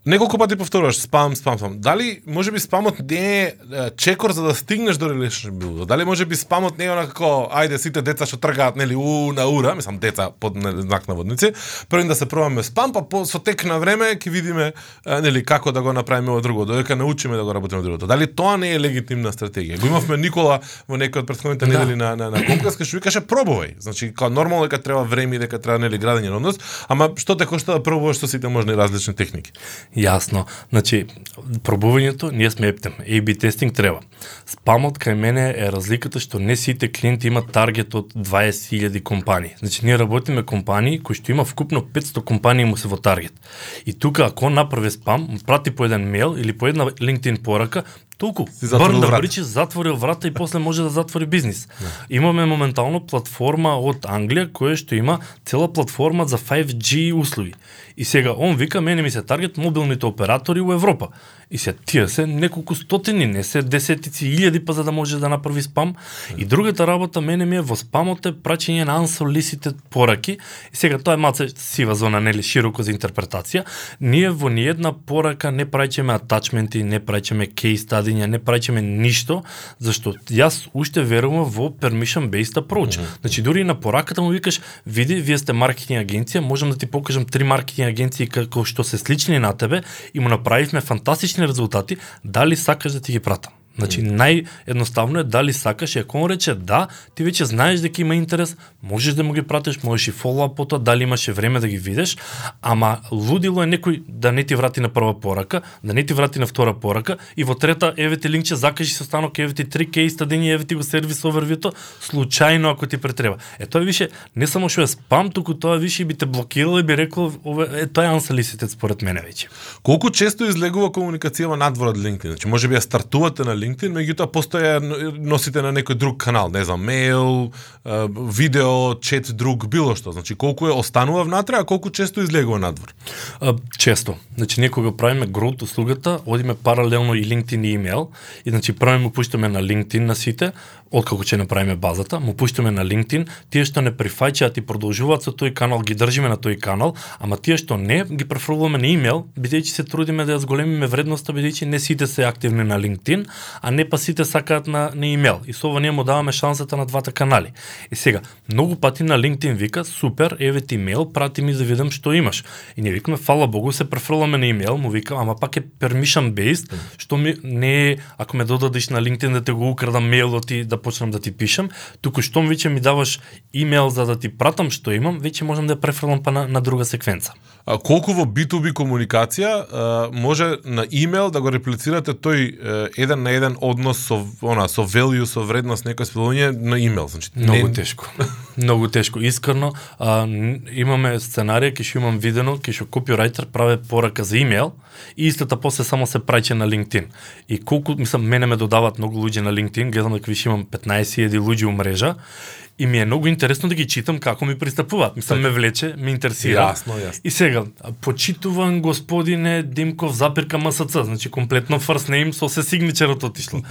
B: Неколку пати повторуваш спам, спам, спам. Дали може би спамот не е чекор за да стигнеш до relationship builder? Дали може би спамот не е онака како ајде сите деца што тргаат нели у на ура, мислам деца под знак на водници, прво да се пробаме спам, па по, со тек на време ќе видиме нели како да го направиме во друго, додека научиме да го работиме другото. Дали тоа не е легитимна стратегија? Го имавме Никола во некој од претходните да. недели на на на Комкас што викаше пробувај. Значи као нормално дека треба време и дека треба нели градење на однос, ама што те кошта да пробуваш со сите можни различни техники?
A: Јасно. Значи, пробувањето, ние сме ептем. A-B тестинг треба. Спамот кај мене е разликата што не сите клиенти имат таргет од 20.000 компании. Значи, ние работиме компании кои што има вкупно 500 компании му се во таргет. И тука, ако направи спам, прати по еден мейл или по една LinkedIn порака, толку. Бърн да бричи, затворил врата и после може да затвори бизнис. Yeah. Имаме моментално платформа од Англија која што има цела платформа за 5G услуги. И сега он вика мене ми се таргет мобилните оператори во Европа. И се тие се неколку стотини, не се десетици илјади па за да може да направи спам. И другата работа мене ми е во спамот е праќање на unsolicited пораки. И сега тоа е малце сива зона, нели широко за интерпретација. Ние во ниедна порака не праќаме атачменти, не праќаме кейс стадиња, не праќаме ништо, зашто јас уште верувам во permission based approach. Mm -hmm. Значи дури на пораката му викаш, види, вие сте маркетинг агенција, можам да ти покажам три маркетинг агенции како што се слични на тебе и му направивме фантастични резултати, дали сакаш да ти ги пратам? Значи наједноставно е дали сакаш и ако он рече да, ти веќе знаеш дека има интерес, можеш да му ги пратиш, можеш и фоллоуап по тоа, дали имаше време да ги видиш, ама лудило е некој да не ти врати на прва порака, да не ти врати на втора порака и во трета еве ти линкче закажи се останок, еве ти три кейс стадини, еве ти го сервис овервито, случајно ако ти претреба. Е тоа више не само што е спам, туку тоа више би те блокирало и би рекол е тоа е unsolicited според мене веќе.
B: Колку често излегува комуникацијава надвор од LinkedIn? Значи можеби ја стартувате на LinkedIn, меѓутоа постоја носите на некој друг канал, не знам, мејл, видео, чет, друг, било што. Значи колку е останува внатре, а колку често излегува надвор?
A: често. Значи некога правиме грот услугата, одиме паралелно и LinkedIn и имејл, и значи правиме пуштаме на LinkedIn на сите, откако ќе направиме базата, му пуштаме на LinkedIn, тие што не прифаќаат и продолжуваат со тој канал, ги држиме на тој канал, ама тие што не, ги префрлуваме на имейл, бидејќи се трудиме да ја зголемиме вредноста, бидејќи не сите се активни на LinkedIn, а не па сите сакаат на, на имейл. И со ова ние му даваме шансата на двата канали. И сега, многу пати на LinkedIn вика, супер, еве ти имейл, прати ми да видам што имаш. И ние викаме, фала Богу, се префрламе на имейл, му вика, ама пак е permission based, што ми не е, ако ме додадеш на LinkedIn да те го украдам мейлот и да почнам да ти пишам, туку што веќе ми даваш имейл за да ти пратам што имам, веќе можам да ја префрлам па на, на друга секвенца.
B: А, колку во B2B комуникација а, може на имейл да го реплицирате тој еден на еден однос со она со value, со вредност некој спелување на имейл, значи
A: многу не... тешко. многу тешко. Искрено, а, имаме сценарија ќе што имам видено, ќе што копирајтер праве порака за имејл и истата после само се праќа на LinkedIn. И колку, мислам, мене ме додават многу луѓе на LinkedIn, гледам дека више имам 15.000 луѓе у мрежа и ми е многу интересно да ги читам како ми пристапуваат. Мислам, ме влече, ме интересира.
B: Јасно, јасно.
A: И сега, почитуван господине Димков запирка МСЦ, значи комплетно first name со се сигничерот отишло.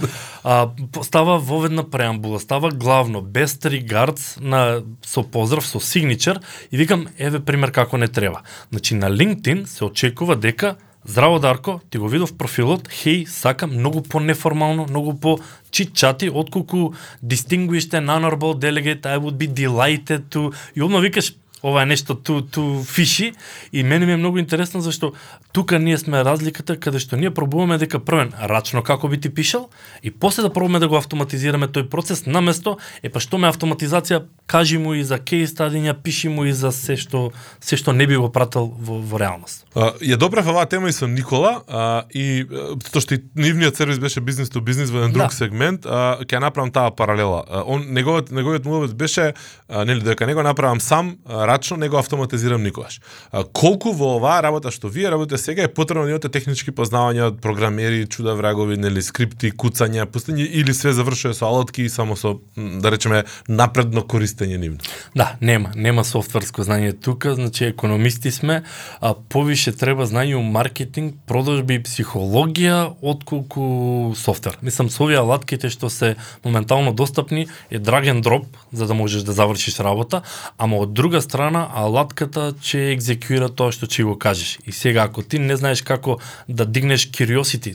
A: а, става воведна преамбула, става главно, best regards на со поздрав, со сигничер и викам, еве пример како не треба. Значи на LinkedIn се очекува дека Здраво Дарко, ти го видов профилот, хеј, сакам многу по неформално, многу по читчати, отколку distinguished and honorable delegate, I would be delighted to... И одма викаш, ова е нешто ту ту фиши и мене ми е многу интересно зашто тука ние сме разликата каде што ние пробуваме дека првен рачно како би ти пишал и после да пробуваме да го автоматизираме тој процес наместо е па што ме автоматизација кажи му и за кейс стадиња, пиши му и за се што се што не би го пратил во, во реалност.
B: А, ја добрав оваа тема и со Никола а, и тоа што и нивниот сервис беше бизнес то бизнес во еден друг
A: Да.
B: сегмент, а, ќе направам таа паралела. А, он неговиот неговиот беше а, нели дека него направам сам а, рачно, него автоматизирам никогаш. А, колку во оваа работа што вие работите сега е потребно да имате технички познавања од програмери, чуда врагови, нели скрипти, куцања, пустење или све завршува со алатки и само со да речеме напредно користење нивно.
A: Да, нема, нема софтверско знање тука, значи економисти сме, а повише треба знање у маркетинг, продажби и психологија отколку софтвер. Мислам со овие алатките што се моментално достапни е drag and drop за да можеш да завршиш работа, ама од друга страна А латката ќе екзекуира тоа што ќе го кажеш. И сега ако ти не знаеш како да дигнеш curiosity,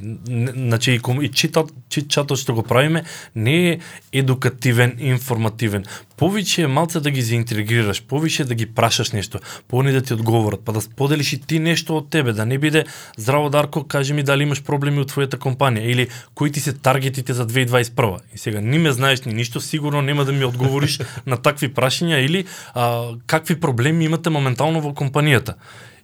A: значи и, кому- и читат, читчатот што го правиме не е едукативен, информативен. Повише е малце да ги заинтригираш, повише да ги прашаш нешто, пони да ти одговорат, па да споделиш и ти нешто од тебе, да не биде здраво Дарко, кажи ми дали имаш проблеми од твојата компанија или кои ти се таргетите за 2021. И сега ни ме знаеш ни ништо, сигурно нема да ми одговориш на такви прашања или а, какви проблеми имате моментално во компанијата.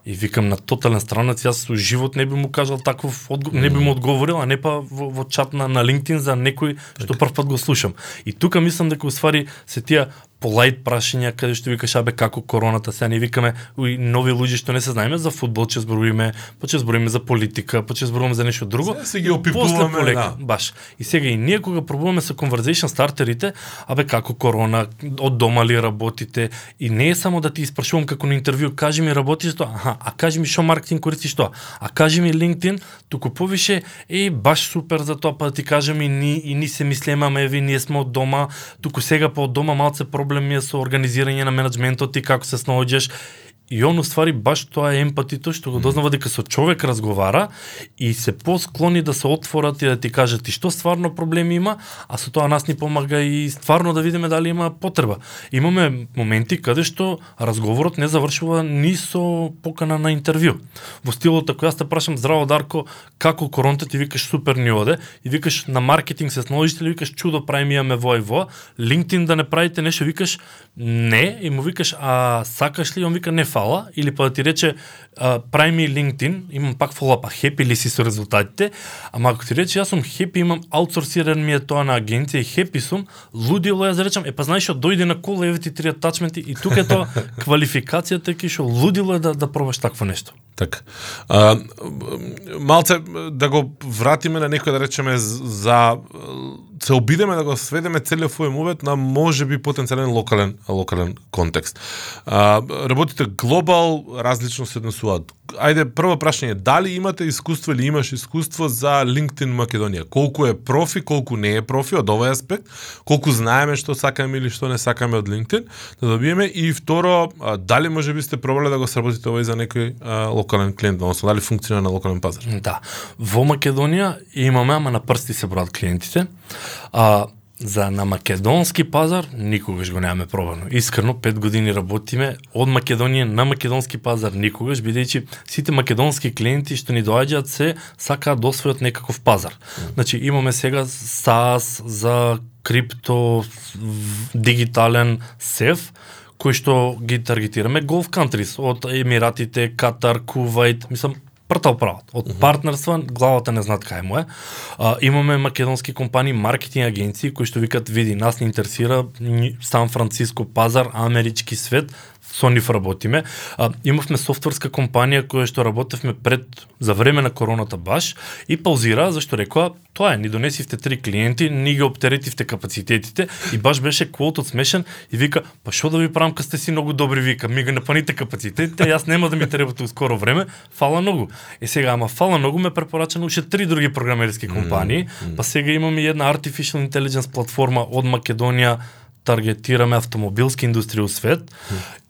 A: И викам на тотален странец, јас со живот не би му кажал таков, одго... не би му одговорил, а не па во, во чат на, на LinkedIn за некој што прв пат го слушам. И тука мислам дека уствари се тие полајт прашања каде што викаш абе како короната, сега не викаме уи нови луѓе што не се знаеме за фудбал ќе зборуваме, па ќе зборуваме за политика, па ќе зборуваме за нешто друго.
B: Сега си ги опипуваме,
A: После полека,
B: да.
A: баш. И сега и ние кога пробуваме со conversation стартерите, абе како корона, од дома ли работите, и не е само да ти испрашувам како на интервју, кажи ми работиш тоа, аха, а кажи ми што маркетинг користиш тоа, а кажи ми LinkedIn, туку повише, е баш супер за тоа, па да ти кажам и ни, и ни се мислемаме, еви, ние сме од дома, туку сега па од дома малце проблем ми е со организирање на менеджментот и како се снаоѓаш, И он уствари баш тоа е емпатито што го дознава дека со човек разговара и се посклони да се отворат и да ти кажат и што стварно проблеми има, а со тоа нас ни помага и стварно да видиме дали има потреба. Имаме моменти каде што разговорот не завршува ни со покана на интервју. Во стилот ако јас те прашам здраво Дарко, како коронта ти викаш супер ни оде и викаш на маркетинг се снаоѓаш или викаш чудо правиме имаме во и во, LinkedIn да не правите нешто викаш не и му викаш а сакаш ли, он вика не фала или па да ти рече прави ми LinkedIn, имам пак фолап, а хепи ли си со резултатите, ама ако ти рече јас сум хепи, имам аутсорсиран ми е тоа на агенција и хепи сум, лудило ја заречам, е па знаеш што дојде на кола еве ти три атачменти и тука е тоа квалификацијата ки што лудило е да да пробаш такво нешто.
B: Така. А, малце да го вратиме на некој да речеме за се обидеме да го сведеме целиот овој мувет на можеби потенцијален локален локален контекст. А, работите глобал, различно се однесуваат. Ајде прво прашање, дали имате искуство или имаш искуство за LinkedIn Македонија? Колку е профи, колку не е профи од овој аспект? Колку знаеме што сакаме или што не сакаме од LinkedIn? Да добиеме и второ, а, дали можеби сте пробале да го сработите овој за некој а, локален клиент, односно дали функционира на локален пазар?
A: Да. Во Македонија имаме, ама на прсти се броат клиентите. А, за на македонски пазар никогаш го немаме пробано. Искрено, пет години работиме од Македонија на македонски пазар никогаш, бидејќи сите македонски клиенти што ни доаѓаат се сакаат да освојат некаков пазар. Значи имаме сега SaaS за крипто, дигитален сев, кој што ги таргетираме Gulf countries од Емиратите, Катар, Кувајт, мислам пртал прават. Од партнерства главата не знаат кај му е. А, имаме македонски компании, маркетинг агенции кои што викат види нас не интересира ни- Сан Франциско пазар, амерички свет, со нив работиме. А, имавме софтверска компанија која што работевме пред за време на короната баш и паузира зашто рекоа тоа е ни донесивте три клиенти, ни ги оптеретивте капацитетите и баш беше квотот смешен и вика па што да ви правам кога сте си многу добри? Вика ми го напаните капацитетите јас нема да ми требате скоро време фала многу е сега ама фала многу ме препорача на уште три други програмерски компании па сега имаме една artificial intelligence платформа од Македонија таргетираме автомобилски индустрија у свет.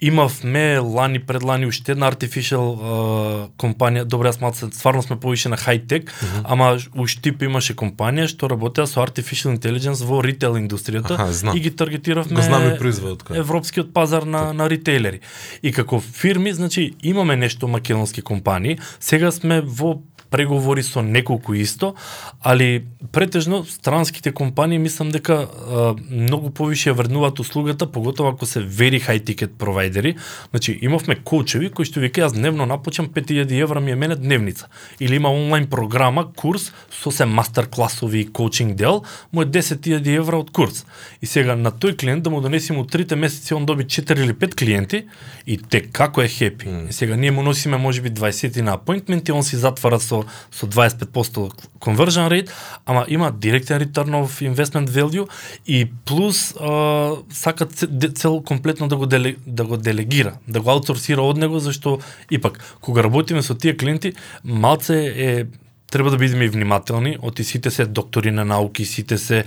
A: Имавме лани предлани уште една artificial а, компанија, добро јас малце стварно сме повише на хай-тек, ама уште имаше компанија што работеа со artificial intelligence во ритейл индустријата
B: Аха,
A: и ги таргетиравме
B: Го знам и производот кој е.
A: европскиот пазар на, на ритейлери. И како фирми, значи, имаме нешто македонски компании, сега сме во преговори со неколку исто, али претежно странските компании мислам дека а, многу повише ја вреднуваат услугата, поготово ако се вери high ticket провайдери. Значи имавме коучеви кои што вика јас дневно напочам 5000 евра ми е мене дневница. Или има онлайн програма, курс со се мастер класови и коучинг дел, му е 10000 евра од курс. И сега на тој клиент да му донесиме у трите месеци он доби 4 или 5 клиенти и те како е хепи. Mm. И сега ние му носиме можеби 20 на апоинтмент и он си затвара со со 25% conversion rate, ама има директен return of investment value и плюс а, сака цел комплетно да го деле, да го делегира, да го аутсорсира од него зашто ипак кога работиме со тие клиенти малце е треба да бидеме внимателни, оти сите се доктори на науки, сите се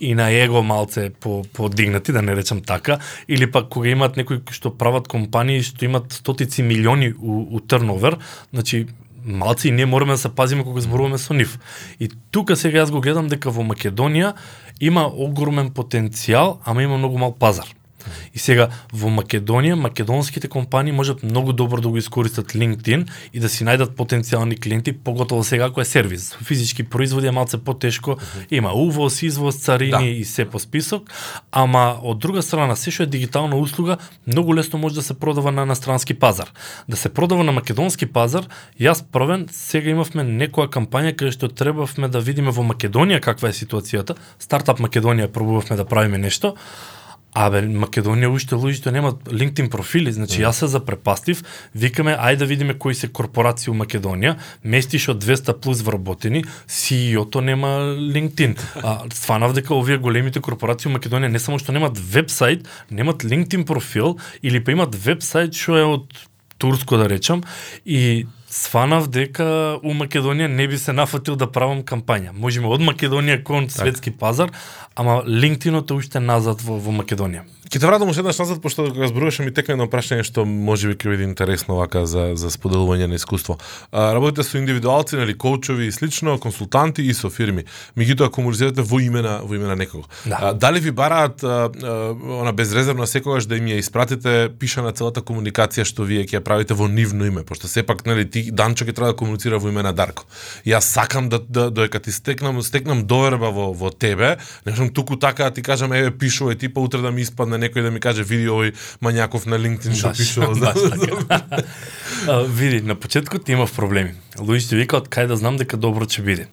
A: и на его малце по подигнати, да не речам така, или пак кога имаат некои што прават компании што имат стотици милиони у, у турновер, значи малци и ние мораме да се пазиме кога зборуваме со нив. И тука сега јас го гледам дека во Македонија има огромен потенцијал, ама има многу мал пазар. И сега во Македонија македонските компании можат многу добро да го искористат LinkedIn и да си најдат потенцијални клиенти, поготово сега ако е сервис. Физички производи е малце потешко, има увоз, извоз, царини
B: Да.
A: и се по список, ама од друга страна се што е дигитална услуга многу лесно може да се продава на инострански пазар. Да се продава на македонски пазар, јас првен сега имавме некоја кампања каде што требавме да видиме во Македонија каква е ситуацијата. Стартап Македонија пробувавме да правиме нешто. Абе, Македонија уште луѓето немаат LinkedIn профили, значи јас се запрепастив, викаме ајде да видиме кои се корпорации у Македонија, местиш од 200 плюс вработени, CEO-то нема LinkedIn. А стванав дека овие големите корпорации у Македонија не само што немаат вебсайт, немаат LinkedIn профил или па имаат вебсайт што е од турско да речам и сванав дека у Македонија не би се нафатил да правам кампања. Можеме од Македонија кон светски пазар, ама LinkedIn-от е уште назад во, во Македонија.
B: Ќе те вратам уште еднаш назад, пошто кога зборуваше ми текна едно прашање што може би ќе биде интересно вака за, за споделување на искуство. А, работите со индивидуалци, нели, коучови и слично, консултанти и со фирми. Меѓутоа комуницирате во име на во име на некого.
A: Да.
B: А, дали ви бараат а, а, она безрезервно секогаш да им ја испратите пишана целата комуникација што вие ќе ја правите во нивно име, пошто сепак нели ти Данчо ќе треба да комуницира во име на Дарко. Јас сакам да да додека ти стекнам стекнам доверба во во тебе, сум туку така да ти кажам еве пишувај ти па утре да ми испадне некој да ми каже види овој мањаков на LinkedIn што пишува
A: баш така. А, види, на почетокот имав проблеми. Луѓето викаат кај да знам дека добро ќе биде.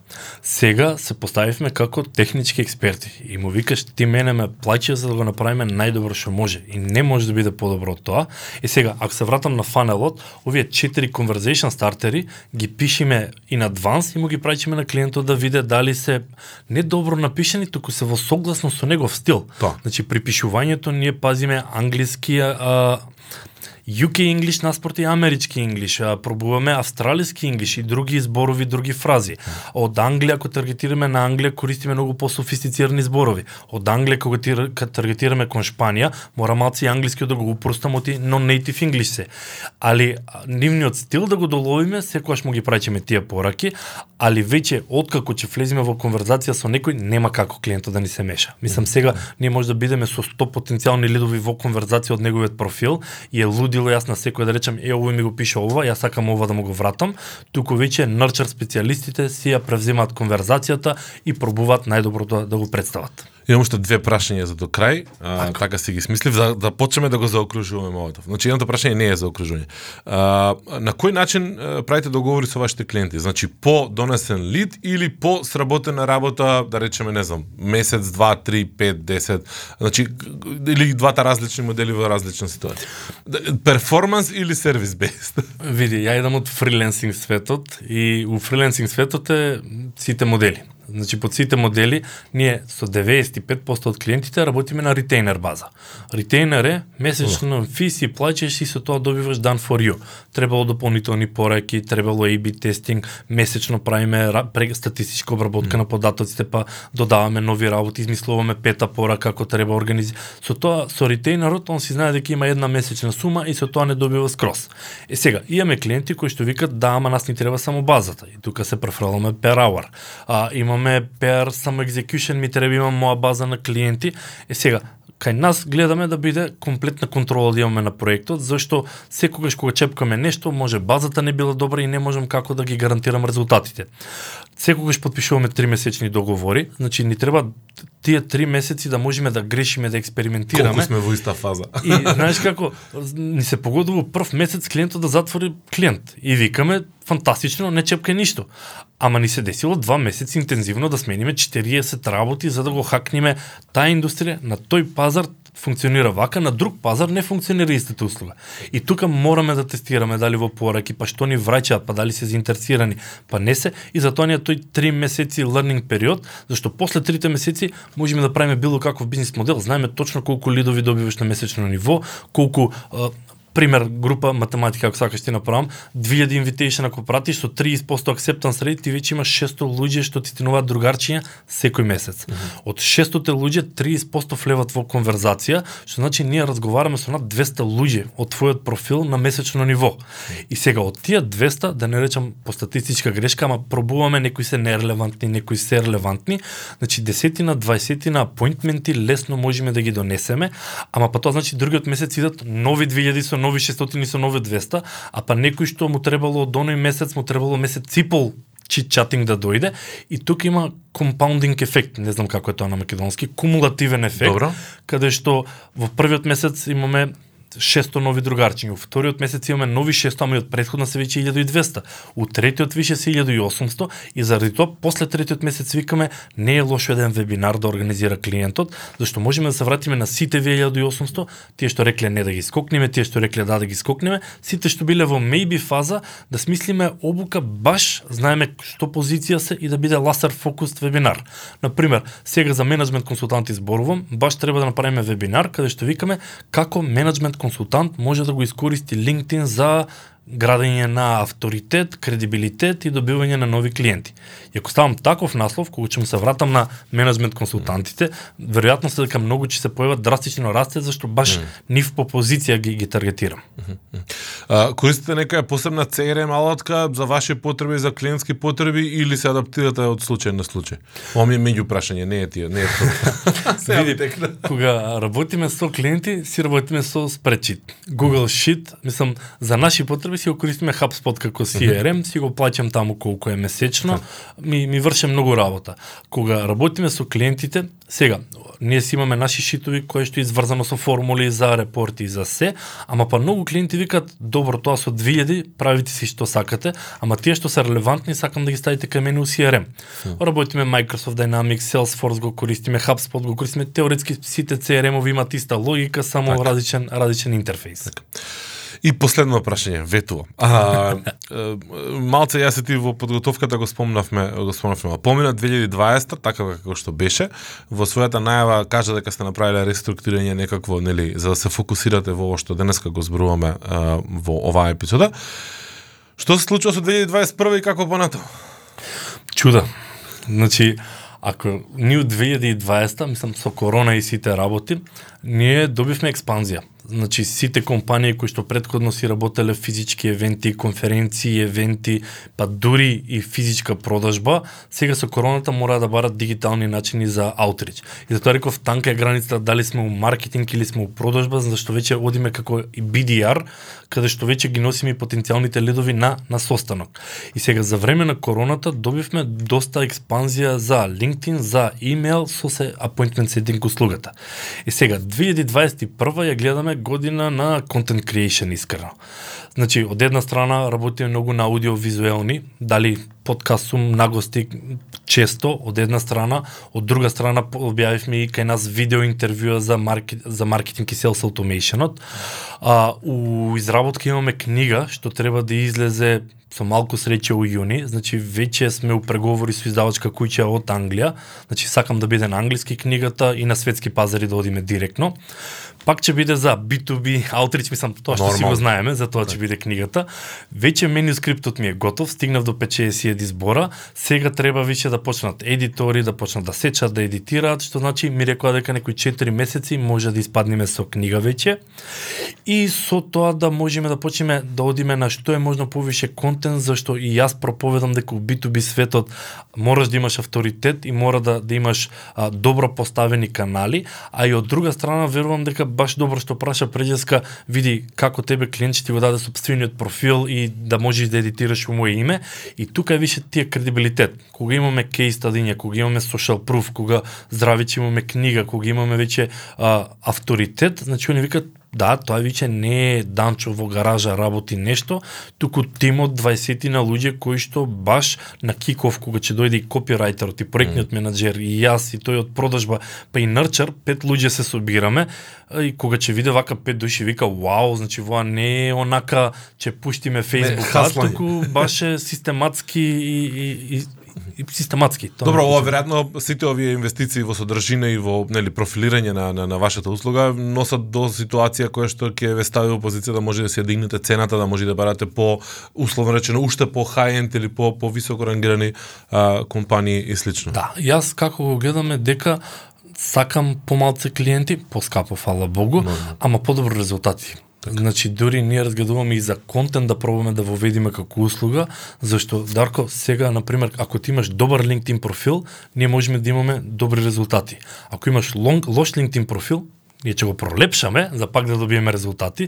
A: Сега се поставивме како технички експерти и му викаш ти мене ме плаќа за да го направиме најдобро што може и не може да биде подобро од тоа. И сега ако се вратам на фанелот, овие четири conversation стартери ги пишиме in advance и му ги праќиме на клиентот да види дали се не добро напишани, туку се во согласно со негов стил.
B: Тоа.
A: Значи при пишувањето ние пазиме англиски а, UK English наспорт и амерички English, пробуваме австралиски English и други зборови, други фрази. Од Англија, ако таргетираме на Англија, користиме многу по-софистицирани зборови. Од Англија, кога тир- кога таргетираме кон Шпанија, мора малци англиски да го упростам оти non-native English се. Али нивниот стил да го доловиме, секогаш му ги праќиме тие пораки, али веќе откако ќе влеземе во конверзација со некој, нема како клиентот да ни се меша. Мислам сега ние може да бидеме со 100 потенцијални лидови во конверзација од неговиот профил и е било јас на секој да речам е овој ми го пише ова, јас сакам ова да му го вратам, туку веќе нарчар специјалистите си ја превземаат конверзацијата и пробуваат најдобро да, да го представат.
B: Имам уште две прашања за до крај, а, така си ги смислив, да, да почнеме да го заокружуваме овото. Значи, едното прашање не е за окружување. А, на кој начин а, правите договори со вашите клиенти? Значи, по донесен лид или по сработена работа, да речеме, не знам, месец, два, три, пет, десет, значи, или двата различни модели во различна ситуација. Д- Перформанс или сервис бест?
A: Види, ја идам од фриленсинг светот и у фриленсинг светот е сите модели. Значи под сите модели ние со 95% од клиентите работиме на ретейнер база. Ретейнер е месечно фи си плаќаш и со тоа добиваш done for you. Требало дополнителни пораки, требало A/B тестинг, месечно правиме статистичка обработка на податоците, па додаваме нови работи, измислуваме пета порака како треба организи. Со тоа со ретейнерот он си знае дека има една месечна сума и со тоа не добива скрос. Е сега, имаме клиенти кои што викат да, ама нас ни треба само базата. И тука се префрламе per hour. А, имаме per само execution, ми треба имам моја база на клиенти. Е сега, кај нас гледаме да биде комплетна контрола да имаме на проектот, зашто секогаш кога чепкаме нешто, може базата не била добра и не можам како да ги гарантирам резултатите. Секогаш подпишуваме три месечни договори, значи ни треба тие три месеци да можеме да грешиме, да експериментираме.
B: Колку сме во иста фаза.
A: И знаеш како, ни се погодува прв месец клиентот да затвори клиент. И викаме, фантастично, не чепкај ништо. Ама ни се десило два месеци интензивно да смениме 40 работи за да го хакниме таа индустрија на тој пазар функционира вака, на друг пазар не функционира истата услуга. И тука мораме да тестираме дали во пораки, па што ни враќаат, па дали се заинтересирани, па не се, и затоа ни е тој три месеци learning период, зашто после трите месеци можеме да правиме било каков бизнес модел, знаеме точно колку лидови добиваш на месечно ниво, колку пример група математика ако сакаш ти направам 2000 invitation ако пратиш со 30% acceptance rate ти веќе имаш 600 луѓе што ти стенуваат другарчиња секој месец. Mm -hmm. Од 600 луѓе 30% влеват во конверзација, што значи ние разговараме со над 200 луѓе од твојот профил на месечно ниво. И сега од тие 200, да не речам по статистичка грешка, ама пробуваме некои се нерелевантни, некои се релевантни, значи десетина, дваесетина апоинтменти лесно можеме да ги донесеме, ама па тоа значи другиот месец идат нови 2000 со нови 600 со нови 200, а па некој што му требало од оној месец, му требало месец ципол чит чатинг да дојде и тука има компаундинг ефект, не знам како е тоа на македонски, кумулативен ефект,
B: Добро.
A: каде што во првиот месец имаме 600 нови другарчиња, во вториот месец имаме нови 600, ама и од предходна се веќе 1200. У третиот више се 1800 и заради тоа после третиот месец викаме не е лошо еден вебинар да организира клиентот, зашто можеме да се вратиме на сите 1800, тие што рекле не да ги скокнеме, тие што рекле да да ги скокнеме, сите што биле во maybe фаза да смислиме обука баш знаеме што позиција се и да биде ласер фокус вебинар. На пример, сега за менеджмент консултанти зборувам, баш треба да направиме вебинар каде што викаме како менеджмент консултант може да го искористи LinkedIn за градење на авторитет, кредибилитет и добивање на нови клиенти. И ако ставам таков наслов, кога ќе му се вратам на менеджмент консултантите, веројатно се дека многу ќе се појават драстично расте, зашто баш нив по позиција ги ги таргетирам.
B: А, користите нека посебна CRM алатка за ваши потреби, за клиентски потреби или се адаптирате од случај на случај? Ова ми е меѓу прашање, не е тие, не е тоа.
A: Види, кога работиме со клиенти, си работиме со спречит. Google Sheet, мислам, за наши потреби си го користиме HubSpot како CRM, си го плаќам таму колку е месечно, ми, ми врше многу работа. Кога работиме со клиентите, сега, ние си имаме наши шитови кои што е изврзано со формули за репорти и за се, ама па многу клиенти викат, добро, тоа со 2000, правите си што сакате, ама тие што се релевантни сакам да ги ставите кај мене у CRM. Работиме Microsoft Dynamics, Salesforce го користиме, HubSpot го користиме, теоретски сите CRM-ови имаат иста логика, само
B: Така.
A: различен различен интерфейс.
B: И последно прашање, ветувам. А, е, малце јас и ти во подготовката го спомнавме, го спомнавме. Помина 2020, така како што беше, во својата најава кажа дека сте направиле реструктурирање некакво, нели, за да се фокусирате во ова што денеска го зборуваме а, во оваа епизода. Што се случува со 2021 и како понатаму?
A: Чуда. Значи, ако ние од 2020, мислам со корона и сите работи, ние добивме експанзија. Значи сите компании кои што предходно си работеле физички евенти, конференции, евенти, па дури и физичка продажба, сега со короната мора да барат дигитални начини за аутрич. И затоа реков танка е границата дали сме у маркетинг или сме у продажба, зашто веќе одиме како и BDR, каде што веќе ги носиме потенцијалните ледови на на состанок. И сега за време на короната добивме доста експанзија за LinkedIn, за имейл со се appointment setting услугата. И сега 2021 ја гледаме година на контент creation искрено. Значи, од една страна работиме многу на аудиовизуелни, дали подкаст сум нагости често од една страна, од друга страна објавивме и кај нас видео интервјуа за маркет, за маркетинг и sales automationот. А у изработка имаме книга што треба да излезе со малку среќа у јуни, значи веќе сме у преговори со издавачка куќа од Англија, значи сакам да биде на англиски книгата и на светски пазари да одиме директно. Пак ќе биде за B2B outreach, мислам, тоа што си го знаеме, за тоа ќе биде книгата. Веќе менускриптот ми е готов, стигнав до 5-60 збора, сега треба више да почнат едитори, да почнат да сечат, да едитираат, што значи ми рекоа дека некои 4 месеци може да испаднеме со книга веќе. И со тоа да можеме да почнеме да одиме на што е можно повише контент, зашто и јас проповедам дека у B2B светот мораш да имаш авторитет и мора да, да имаш а, добро поставени канали, а и од друга страна верувам дека баш добро што праша преđеска, види како тебе клиент ти го даде собствениот профил и да можеш да едитираш во моје име и тука е више тие кредибилитет. Кога имаме кейс стадиња, кога имаме social proof, кога здравиче имаме книга, кога имаме веќе а, авторитет, значи они викат Да, тоа виќе не е Данчо во гаража работи нешто, туку тимот 20 на луѓе кои што баш на киков кога ќе дојде и копирајтерот и проектниот менаџер и јас и тој од продажба, па и Нрчар, пет луѓе се собираме и кога ќе виде вака пет души вика вау, значи воа не е онака ќе пуштиме Facebook, туку баш е систематски и, и, и и систематски.
B: Тоа Добро, ова веројатно сите овие инвестиции во содржина и во нели профилирање на, на, на вашата услуга носат до ситуација која што ќе ве стави во позиција да може да се дигнете цената, да може да барате по условно речено уште по хай-енд или по по високо рангирани а, компании и слично.
A: Да, јас како го гледаме дека сакам помалце клиенти, поскапо, фала Богу, no. ама подобро резултати. Така. Значи, дури ние разгледуваме и за контент да пробаме да воведиме како услуга, зашто, Дарко, сега, например, ако ти имаш добар LinkedIn профил, ние можеме да имаме добри резултати. Ако имаш лонг, лош LinkedIn профил, ние ќе го пролепшаме за пак да добиеме резултати,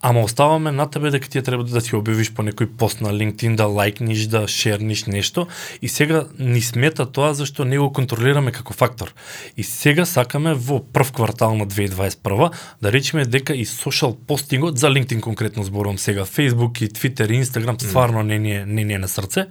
A: ама оставаме на тебе дека ти треба да си објавиш по некој пост на LinkedIn, да лайкниш, да шерниш нешто. И сега ни смета тоа зашто не го контролираме како фактор. И сега сакаме во прв квартал на 2021 да речеме дека и social постингот за LinkedIn конкретно зборувам сега, Facebook и Twitter и Instagram стварно не ни е, не ни е на срце,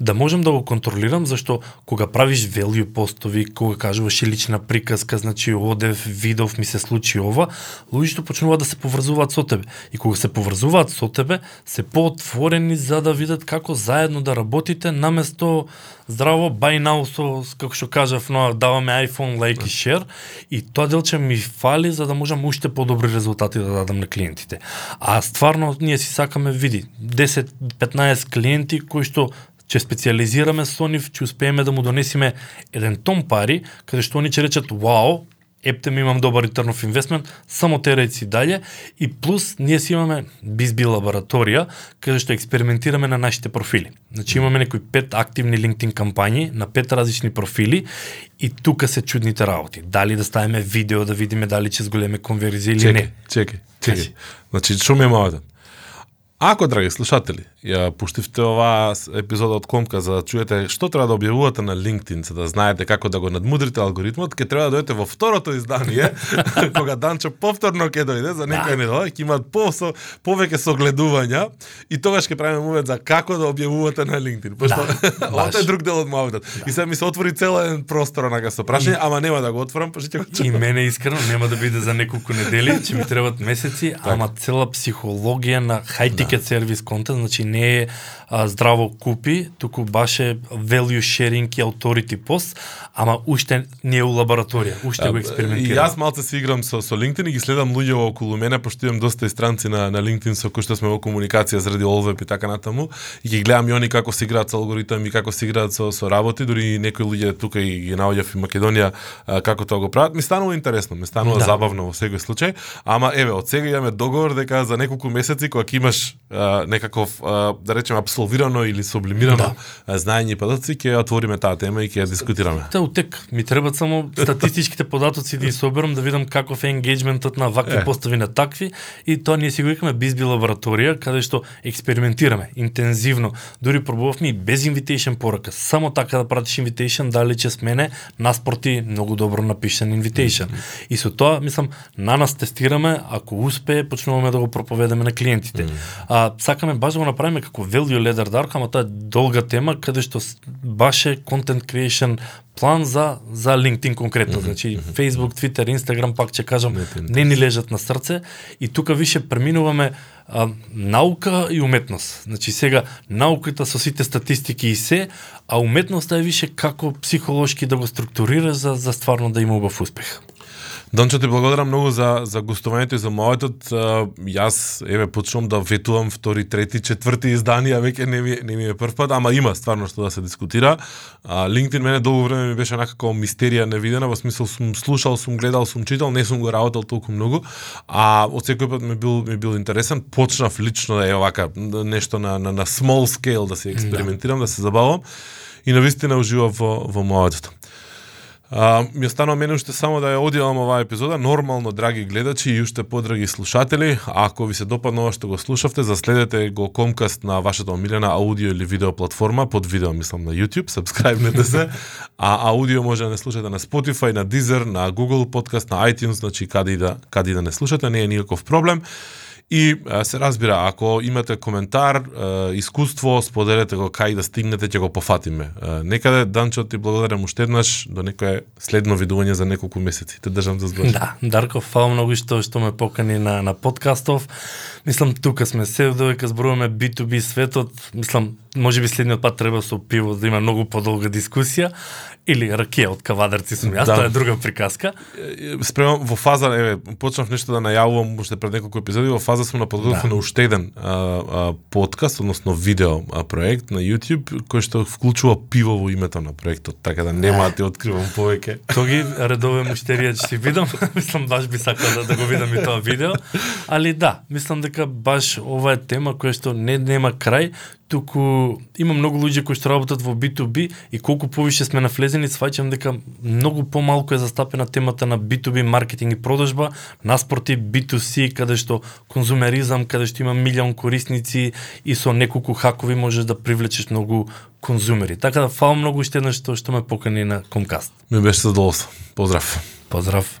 A: да можам да го контролирам зашто кога правиш value постови, кога кажуваш и лична приказка, значи одев, видов, ми се случи ова, луѓето почнуваат да се поврзуваат со тебе. И кога се поврзуваат со тебе, се поотворени за да видат како заедно да работите наместо здраво buy now со како што кажав, но даваме iPhone like и share и тоа делче ми фали за да можам уште подобри резултати да дадам на клиентите. А стварно ние си сакаме види 10-15 клиенти кои што ќе специализираме со нив, ќе успееме да му донесиме еден том пари, каде што они ќе речат, вау, Ептем имам добар return of investment, само терајци си дале и плюс ние си имаме BizB лабораторија каде што експериментираме на нашите профили. Значи имаме некои пет активни LinkedIn кампањи на пет различни профили и тука се чудните работи. Дали да ставиме видео да видиме дали ќе зголеме конверзија или
B: чекай, не. Чекај, чекај. Значи што ми е? Ако, драги слушатели, ја пуштивте оваа епизода од Комка за да чуете што треба да објавувате на LinkedIn, за да знаете како да го надмудрите алгоритмот, ќе треба да дојдете во второто издание, кога Данчо повторно ќе дојде за некој да. недела, ќе имаат по, со, повеќе согледувања и тогаш ќе правиме мувет за како да објавувате на LinkedIn. Пошто да, ова е друг дел од моветот. Да. И сега ми се отвори цел еден простор на со прашање, ама нема да го отворам, па ќе го
A: И мене искрено нема да биде за неколку недели, ќе ми требат месеци, так. ама цела психологија на хајти ticket сервис контент, значи не е а, здраво купи, туку баш е value sharing и authority post, ама уште не е у лабораторија, уште а, го експериментирам.
B: И јас малце се играм со, со LinkedIn и ги следам луѓе околу мене, пошто имам доста странци на, на LinkedIn со кои што сме во комуникација заради Олвеп и така натаму, и ги гледам и они како се играат со алгоритам и како се играат со, со работи, дури некои луѓе тука и ги наоѓав и Македонија а, како тоа го прават. Ми станува интересно, ми станува да. забавно во секој случај, ама еве, од сега имаме договор дека за неколку месеци кога имаш а, некаков а, да речеме абсолвирано или сублимирано да. знаење и податоци, ќе отвориме таа тема и ќе ја дискутираме.
A: Та утек, ми треба само статистичките податоци да ги соберам да видам каков е енгејџментот на вакви е. постави на такви и тоа ние си го викаме Бизби лабораторија каде што експериментираме интензивно. Дури пробувавме и без invitation порака. Само така да пратиш invitation, дали че смене наспорти многу добро напишан invitation. Mm -hmm. И со тоа, мислам, на нас тестираме, ако успее, почнуваме да го проповедаме на клиентите. Mm. А, сакаме баш да го направиме како value ladder dark, ама тоа е долга тема, каде што баш е content creation план за за LinkedIn конкретно, mm -hmm. значи Facebook, Twitter, Instagram пак ќе кажам не ни лежат на срце и тука више преминуваме а, наука и уметност. Значи сега науката со сите статистики и се, а уметноста е више како психолошки да го структурира за за стварно да има убав успех.
B: Дончо, ти благодарам многу за, за гостувањето и за мојотот. Јас, еве, почнувам да ветувам втори, трети, четврти изданија, веќе не ми, не ми е прв пат, ама има стварно што да се дискутира. А, LinkedIn мене долго време ми беше некако мистерија невидена, во смисол сум слушал, сум гледал, сум читал, не сум го работел толку многу, а од секој пат ми бил ми бил интересен. Почнав лично да е вака нешто на, на, на small scale да се експериментирам, да, да се забавам и навистина уживав во, во мојотот. А, ми останува мене уште само да ја одјавам оваа епизода. Нормално, драги гледачи и уште подраги слушатели, ако ви се допадна ова што го слушавте, заследете го Комкаст на вашата омилена аудио или видео платформа, под видео мислам на YouTube, сабскрајбнете се, а аудио може да не слушате на Spotify, на Deezer, на Google Podcast, на iTunes, значи каде и да, каде и да не слушате, не е никаков проблем. И се разбира, ако имате коментар, искуство, споделете го кај да стигнете, ќе го пофатиме. Некаде, Данчо, ти благодарам уште еднаш, до некое следно видување за неколку месеци. Те држам за збор.
A: Да, Дарко, фала многу што, што ме покани на, на подкастов. Мислам, тука сме се додека зборуваме B2B светот. Мислам, може би следниот пат треба со пиво да има многу подолга дискусија или ракија од кавадарци сум јас, да. тоа е друга приказка.
B: Спремам во фаза, еве, почнав нешто да најавувам уште пред неколку епизоди, во фаза сум на подготовка да. на уште еден а, а, подкаст, односно видео а, проект на YouTube кој што вклучува пиво во името на проектот, така да нема да ти откривам повеќе.
A: Тоги редове муштерија ќе си видам, мислам баш би сакал да, да го видам и тоа видео, али да, мислам дека баш ова е тема која што не нема крај, туку има многу луѓе кои што работат во B2B и колку повише сме навлезени, сваќам дека многу помалку е застапена темата на B2B маркетинг и продажба, наспроти B2C каде што конзумеризам, каде што има милион корисници и со неколку хакови можеш да привлечеш многу конзумери. Така да фала многу уште еднаш што што ме покани на Комкаст.
B: Ми беше задоволство. Поздрав.
A: Поздрав.